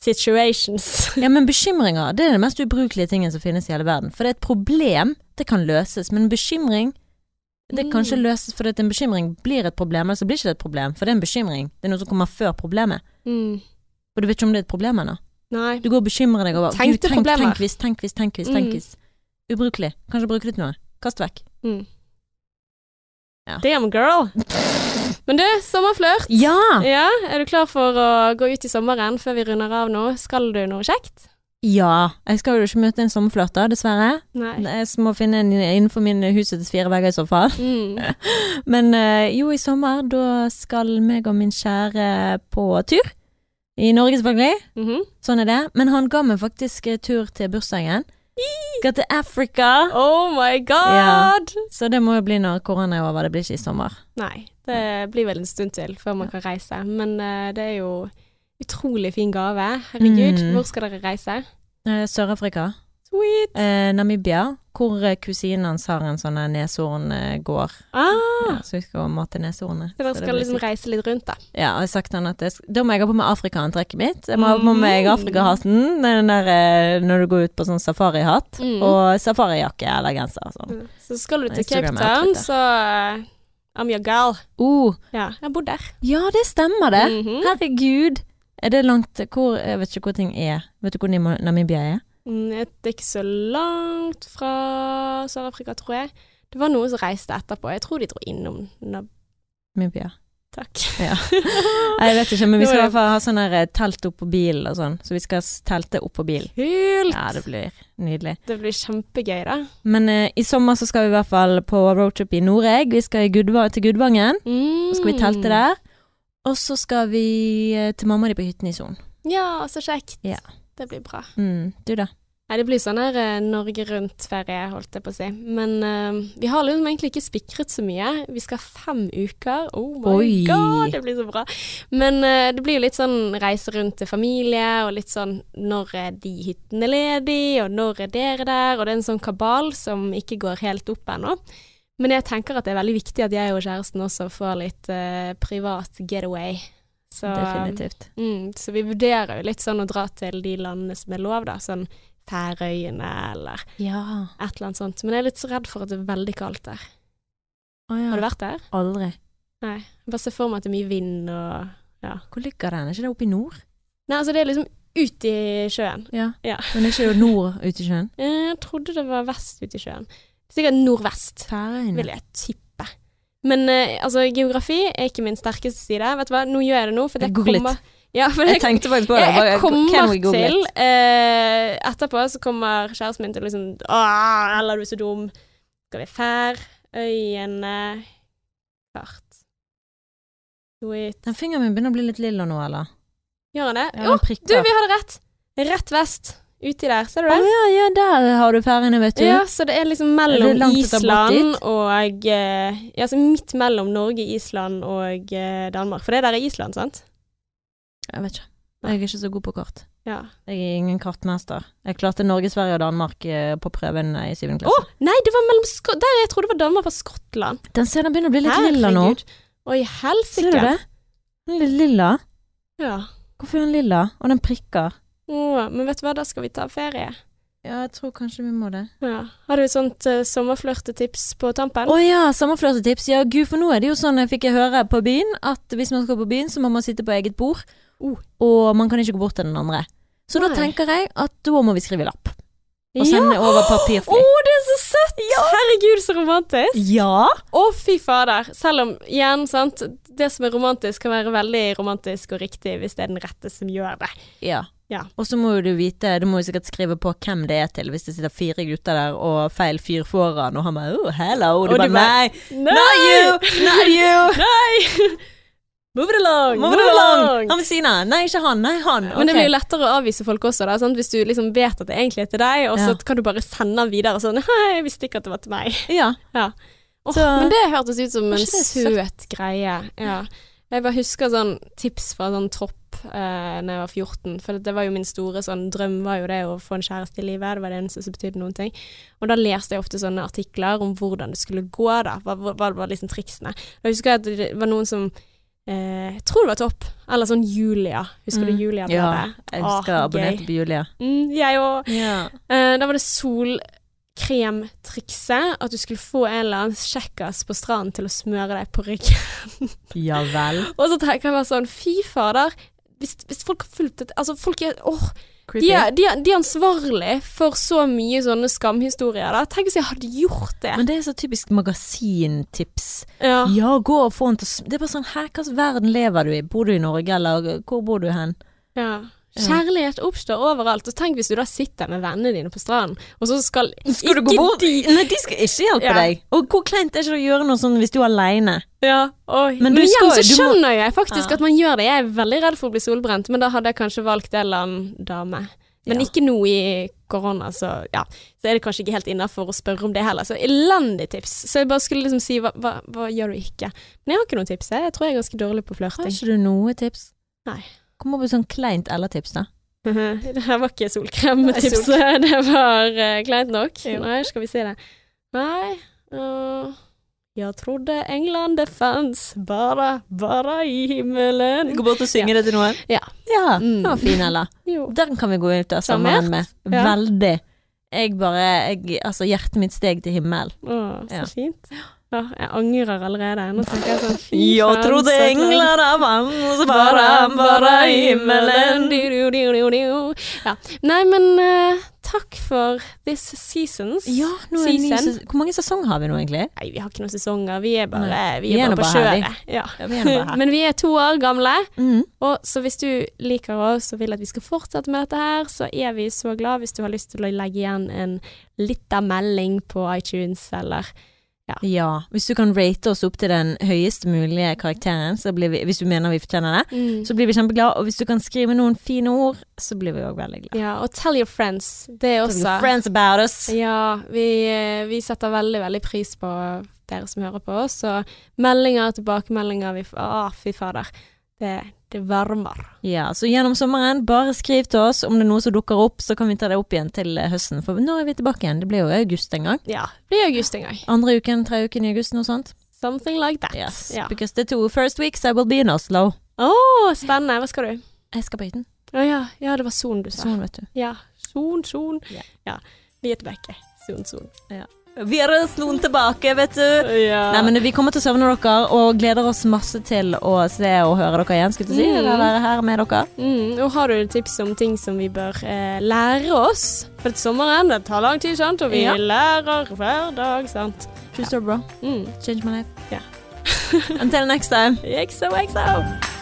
situations. Ja, men bekymringer det er den mest ubrukelige tingen som finnes i hele verden. For det er et problem, det kan løses. Men bekymring, det kan ikke Mm. løses fordi en bekymring blir et problem, eller så blir ikke det et problem. For det er en bekymring. Det er noe som kommer før problemet. Mm. Og du vet ikke om det er et problem ennå. Du går og bekymrer deg over tenk, problemer. tenk hvis, tenk hvis, tenk hvis, tenk Mm. Ubrukelig. Kanskje bruke det til noe. Kast vekk. Mm. Ja. Damn girl! Men du, sommerflørt. Ja! Ja, er du klar for å gå ut i sommeren før vi runder av nå? Skal du noe kjekt? Ja. Jeg skal jo ikke møte en sommerflørt, da, dessverre. Nei. Jeg må finne en innenfor min husets fire vegger i så fall. Mm. Men eh, jo, i sommer, da skal meg og min kjære på tur. I Norge, selvfølgelig. Mhm. Sånn er det. Men han ga meg faktisk eh, tur til bursdagen. Skal til Africa. Oh my god! Så det må jo bli når korona er over. Det blir ikke i sommer. Nei, det blir vel en stund til før man kan reise. Men uh, det er jo utrolig fin gave. Herregud, Mm. hvor skal dere reise? Eh, Sør-Afrika. Sweet! Eh, Namibia, hvor eh, kusinen hans har en sånn neshorngård. Ah, Ja, så vi skal mate neshornet. så dere skal liksom reise litt rundt, da. Ja, og jeg har sagt han at jeg, da må jeg ha på meg Afrikaantrekket mitt. Jeg må ha på meg Mm. Afrikahatten, eh, når du går ut på sånn safarihatt, Mm. og safarijakke eller genser sånn. Så skal du til Cape Town, så eh, I'm your girl. Uh. Ja, jeg bor der. ja, det stemmer det. Mhm. Herregud. Er det langt hvor, Jeg vet ikke hvor ting er. Vet du hvor Namibia er? Mm, Det er ikke så langt fra Sør-Afrika, tror jeg. Det var noen som reiste etterpå. Jeg tror de dro innom Namibia. Takk. Ja. Jeg vet ikke, men vi skal i er- hvert fall ha sånn eh, telt på bilen og sånn. Så vi skal telte opp på bilen. Kult! Ja, det blir nydelig. Det blir kjempegøy, da. Men uh, i sommer så skal vi i hvert fall på roadtrip i Nord-Egg. Vi skal i Gudva til Gudvangen. Mm. Så skal vi telte der. Og så skal vi eh, til mamma de på hytten i Son. Ja, så kjekt. Ja. Det blir bra. Mm, du da? Nei, det blir sånn her eh, Norge Rundt-ferie, holdt jeg på å si. Men uh, vi har liksom egentlig ikke spikret så mye. Vi skal fem uker. Oh my Oi. god, det blir så bra. Men uh, det blir jo litt sånn reise rundt til familie, og litt sånn når er de hyttene ledige, og når er dere der? Og det er en sånn kabal som ikke går helt opp ennå. Men jeg tenker at det er veldig viktig at jeg og kjæresten også får litt uh, privat getaway. Så, Definitivt. Mm, så vi vurderer jo litt sånn å dra til de landene som er lov, da. Sånn Færøyene eller Ja. et eller annet sånt. Men jeg er litt så redd for at det er veldig kaldt der. Å ja. Har du vært der? Aldri. Nei. Jeg bare ser for meg at det er mye vind og ja. Hvor ligger den? Er ikke det oppe i nord? Nei, altså det er liksom ut i sjøen. Ja. Ja. Men er ikke nord ute i sjøen? Jeg trodde det var vest ut i sjøen. Sikkert nordvest, Færøyene. vil jeg tippe. Men eh, altså, geografi er ikke min sterkeste side. Vet du hva, nå gjør jeg det nå, for jeg kommer Ja, for Jeg jeg, tenkte faktisk på det. jeg, jeg kommer til eh, Etterpå så kommer kjæresten min til liksom Åh, eller du er så dum. Skal vi Færøyene Kart. Sweet. Den fingeren min begynner å bli litt lilla nå, eller? Gjør han det? Ja, Å, den prikker. du, vi hadde rett! Rett vest. Uti der, ser du Å det? ja, ja, der har du ferjene, vet du. Ja, så det er liksom Er mellom å båt Island og eh, Ja, så midt mellom Norge, Island og eh, Danmark. For det der er Island, sant? Jeg vet ikke. Jeg er ikke så god på kart. Ja. Jeg er ingen kartmester. Jeg klarte Norge, Sverige og Danmark eh, på prøven i syvende Å, oh, nei, det var mellom Sk Der jeg trodde det var Danmark og Skottland. Den ser den begynner å bli litt lilla nå. Oi, helsike. Ser du det? Den er litt lilla. Ja. Hvorfor er den lilla? Og den prikker. Å, men vet du hva, da skal vi ta ferie. Ja, jeg tror kanskje vi må det. Ja. Har du et sånt uh, sommerflørtetips på tampen? Å ja, sommerflørtetips. Ja, gud, for nå er det jo sånn, jeg fikk jeg høre på byen, at hvis man skal på byen, så må man sitte på eget bord. Oh. Og man kan ikke gå bort til den andre. Så da tenker jeg at da må vi skrive lapp. Og Ja! sende over Å, oh, det er så søtt! Herregud, så romantisk. Ja! Å, fy fader. Selv om, igjen, sant, det som er romantisk kan være veldig romantisk og riktig hvis det er den rette som gjør det. Ja. Ja. Og så må jo du vite, du må jo sikkert skrive på hvem det er til, hvis det sitter fire gutter der og feil fyr foran, og han bare oh, hello, og du Og du bare bare, nei, not you, not you. Nei! Move it along! Move it along! Han ved siden av. Nei, ikke han. Nei, han. Men det blir jo lettere å avvise folk også, da, sant? hvis du liksom vet at det egentlig er til deg, og så Ja. kan du bare sende den videre sånn Hei, jeg visste ikke at det var til meg. Ja. Åh, Så- men det hørtes ut som en søt greie. Ja. Jeg bare husker sånn tips fra sånn tropp eh, når jeg var 14, for det var jo min store sånn drøm var jo det å få en kjæreste i livet, det var det eneste som betydde noen ting. Og da leste jeg ofte sånne artikler om hvordan det skulle gå, da. Hva, hva, var liksom triksene. Da husker jeg at det var noen som eh, Jeg tror det var Topp, eller sånn Julia. Husker du Mm. Julia? ja. det? Jeg husker jeg abonnerte på Julia. Mm, jeg òg. Ja. Eh, da var det solkremtrikset. At du skulle få en eller annen kjekkas på stranden til å smøre deg på ryggen. ja vel. Og så tenker jeg bare sånn, fy fader. Hvis, hvis folk har fulgt dette Altså, folk er Åh, De er, de, er, de er ansvarlig for så mye sånne skamhistorier. Da. Tenk hvis jeg hadde gjort det. Men det er så typisk magasintips. ja. Ja, gå og få en til å Det er bare sånn Hæ, hvilken verden lever du i? Bor du i Norge, eller hvor bor du hen? Ja. Kjærlighet oppstår overalt. Og tenk hvis du da sitter med vennene dine på stranden, og så skal, Skal ikke bort? de Nei, de skal ikke hjelpe Ja. deg. Og hvor kleint er det ikke å gjøre noe sånn hvis du er aleine? Ja. Men Men, igjen så skjønner må- jeg faktisk Ja. at man gjør det. Jeg er veldig redd for å bli solbrent, men da hadde jeg kanskje valgt en eller annen dame. Men Ja. ikke nå i korona, så ja. Så er det kanskje ikke helt innafor å spørre om det heller. Så elendig tips. Så jeg bare skulle liksom si hva, hva, hva gjør du ikke? Men jeg har ikke noen tips. Jeg, jeg tror jeg er ganske dårlig på Har ikke du noe tips? Nei. Kom opp med sånn kleint eller-tips, da. det her var ikke solkremtipset. Det var uh, kleint nok. Jo. Nei, skal vi se det. Nei uh, Jeg trodde England det fanns bare, bare i himmelen. Gå bort og synge det til noen? Ja. Ja, Mm. den var fin, Ella. Den kan vi gå ut av sammen sommeren med. Ja. Veldig. Jeg bare jeg, Altså, hjertet mitt steg til himmelen. Å, så Ja. fint. Ja, jeg angrer allerede. Nå tenker jeg sånn fy Jeg trodde engler av vann, så bare, bare i himmelen. Ja. Nei, men uh, takk for this seasons. Ja, nå er en ny Season. Hvor mange sesonger har vi nå, egentlig? Nei, vi har ikke noen sesonger. Vi er bare, vi er vi er er bare på bare kjøret. Ja. Ja, bare. Men vi er to år gamle, Mm. og så hvis du liker oss og vil at vi skal fortsette med dette her, så er vi så glad hvis du har lyst til å legge igjen en lita melding på iTunes, eller Ja, hvis du kan rate oss opp til den høyest mulige karakteren, så blir vi, hvis du mener vi fortjener det, så blir vi kjempeglade. Og hvis du kan skrive noen fine ord, så blir vi òg veldig glade. Ja, og tell your friends. Det er Tell your også friends about us. Ja, vi, eh, vi setter veldig, veldig pris på dere som hører på oss, og meldinger, tilbakemeldinger, vi, å, fy fader. Det, det varmer. Ja, så gjennom sommeren, bare skriv til oss om det er noe som dukker opp, så kan vi ta det opp igjen til eh, høsten. For når er vi tilbake igjen? Det blir jo august en gang. Ja, det blir august en gang. Andre uken, tre uken i august, noe sånt. Something like that. Yes, Ja. because the two first weeks I will be in Oslo. Å, spennende. Hva skal du? Jeg skal på hytten. Å ja, ja, det var son du sa. Son, vet du. Ja, son, son. Ja. Ja, vi er tilbake. Son, son. Vi er slått tilbake, vet du. Ja. Nei, men Vi kommer til å savne dere, og gleder oss masse til å se og høre dere igjen. Skulle du si, Mm. eller være her med dere. Mm, og har du tips om ting som vi bør eh, lære oss? For sommeren, det tar lang tid, sant? Og vi Ja. lærer hver dag, sant? True story, bro. Mm. Change my life. Yeah. Until next time. XO, XO.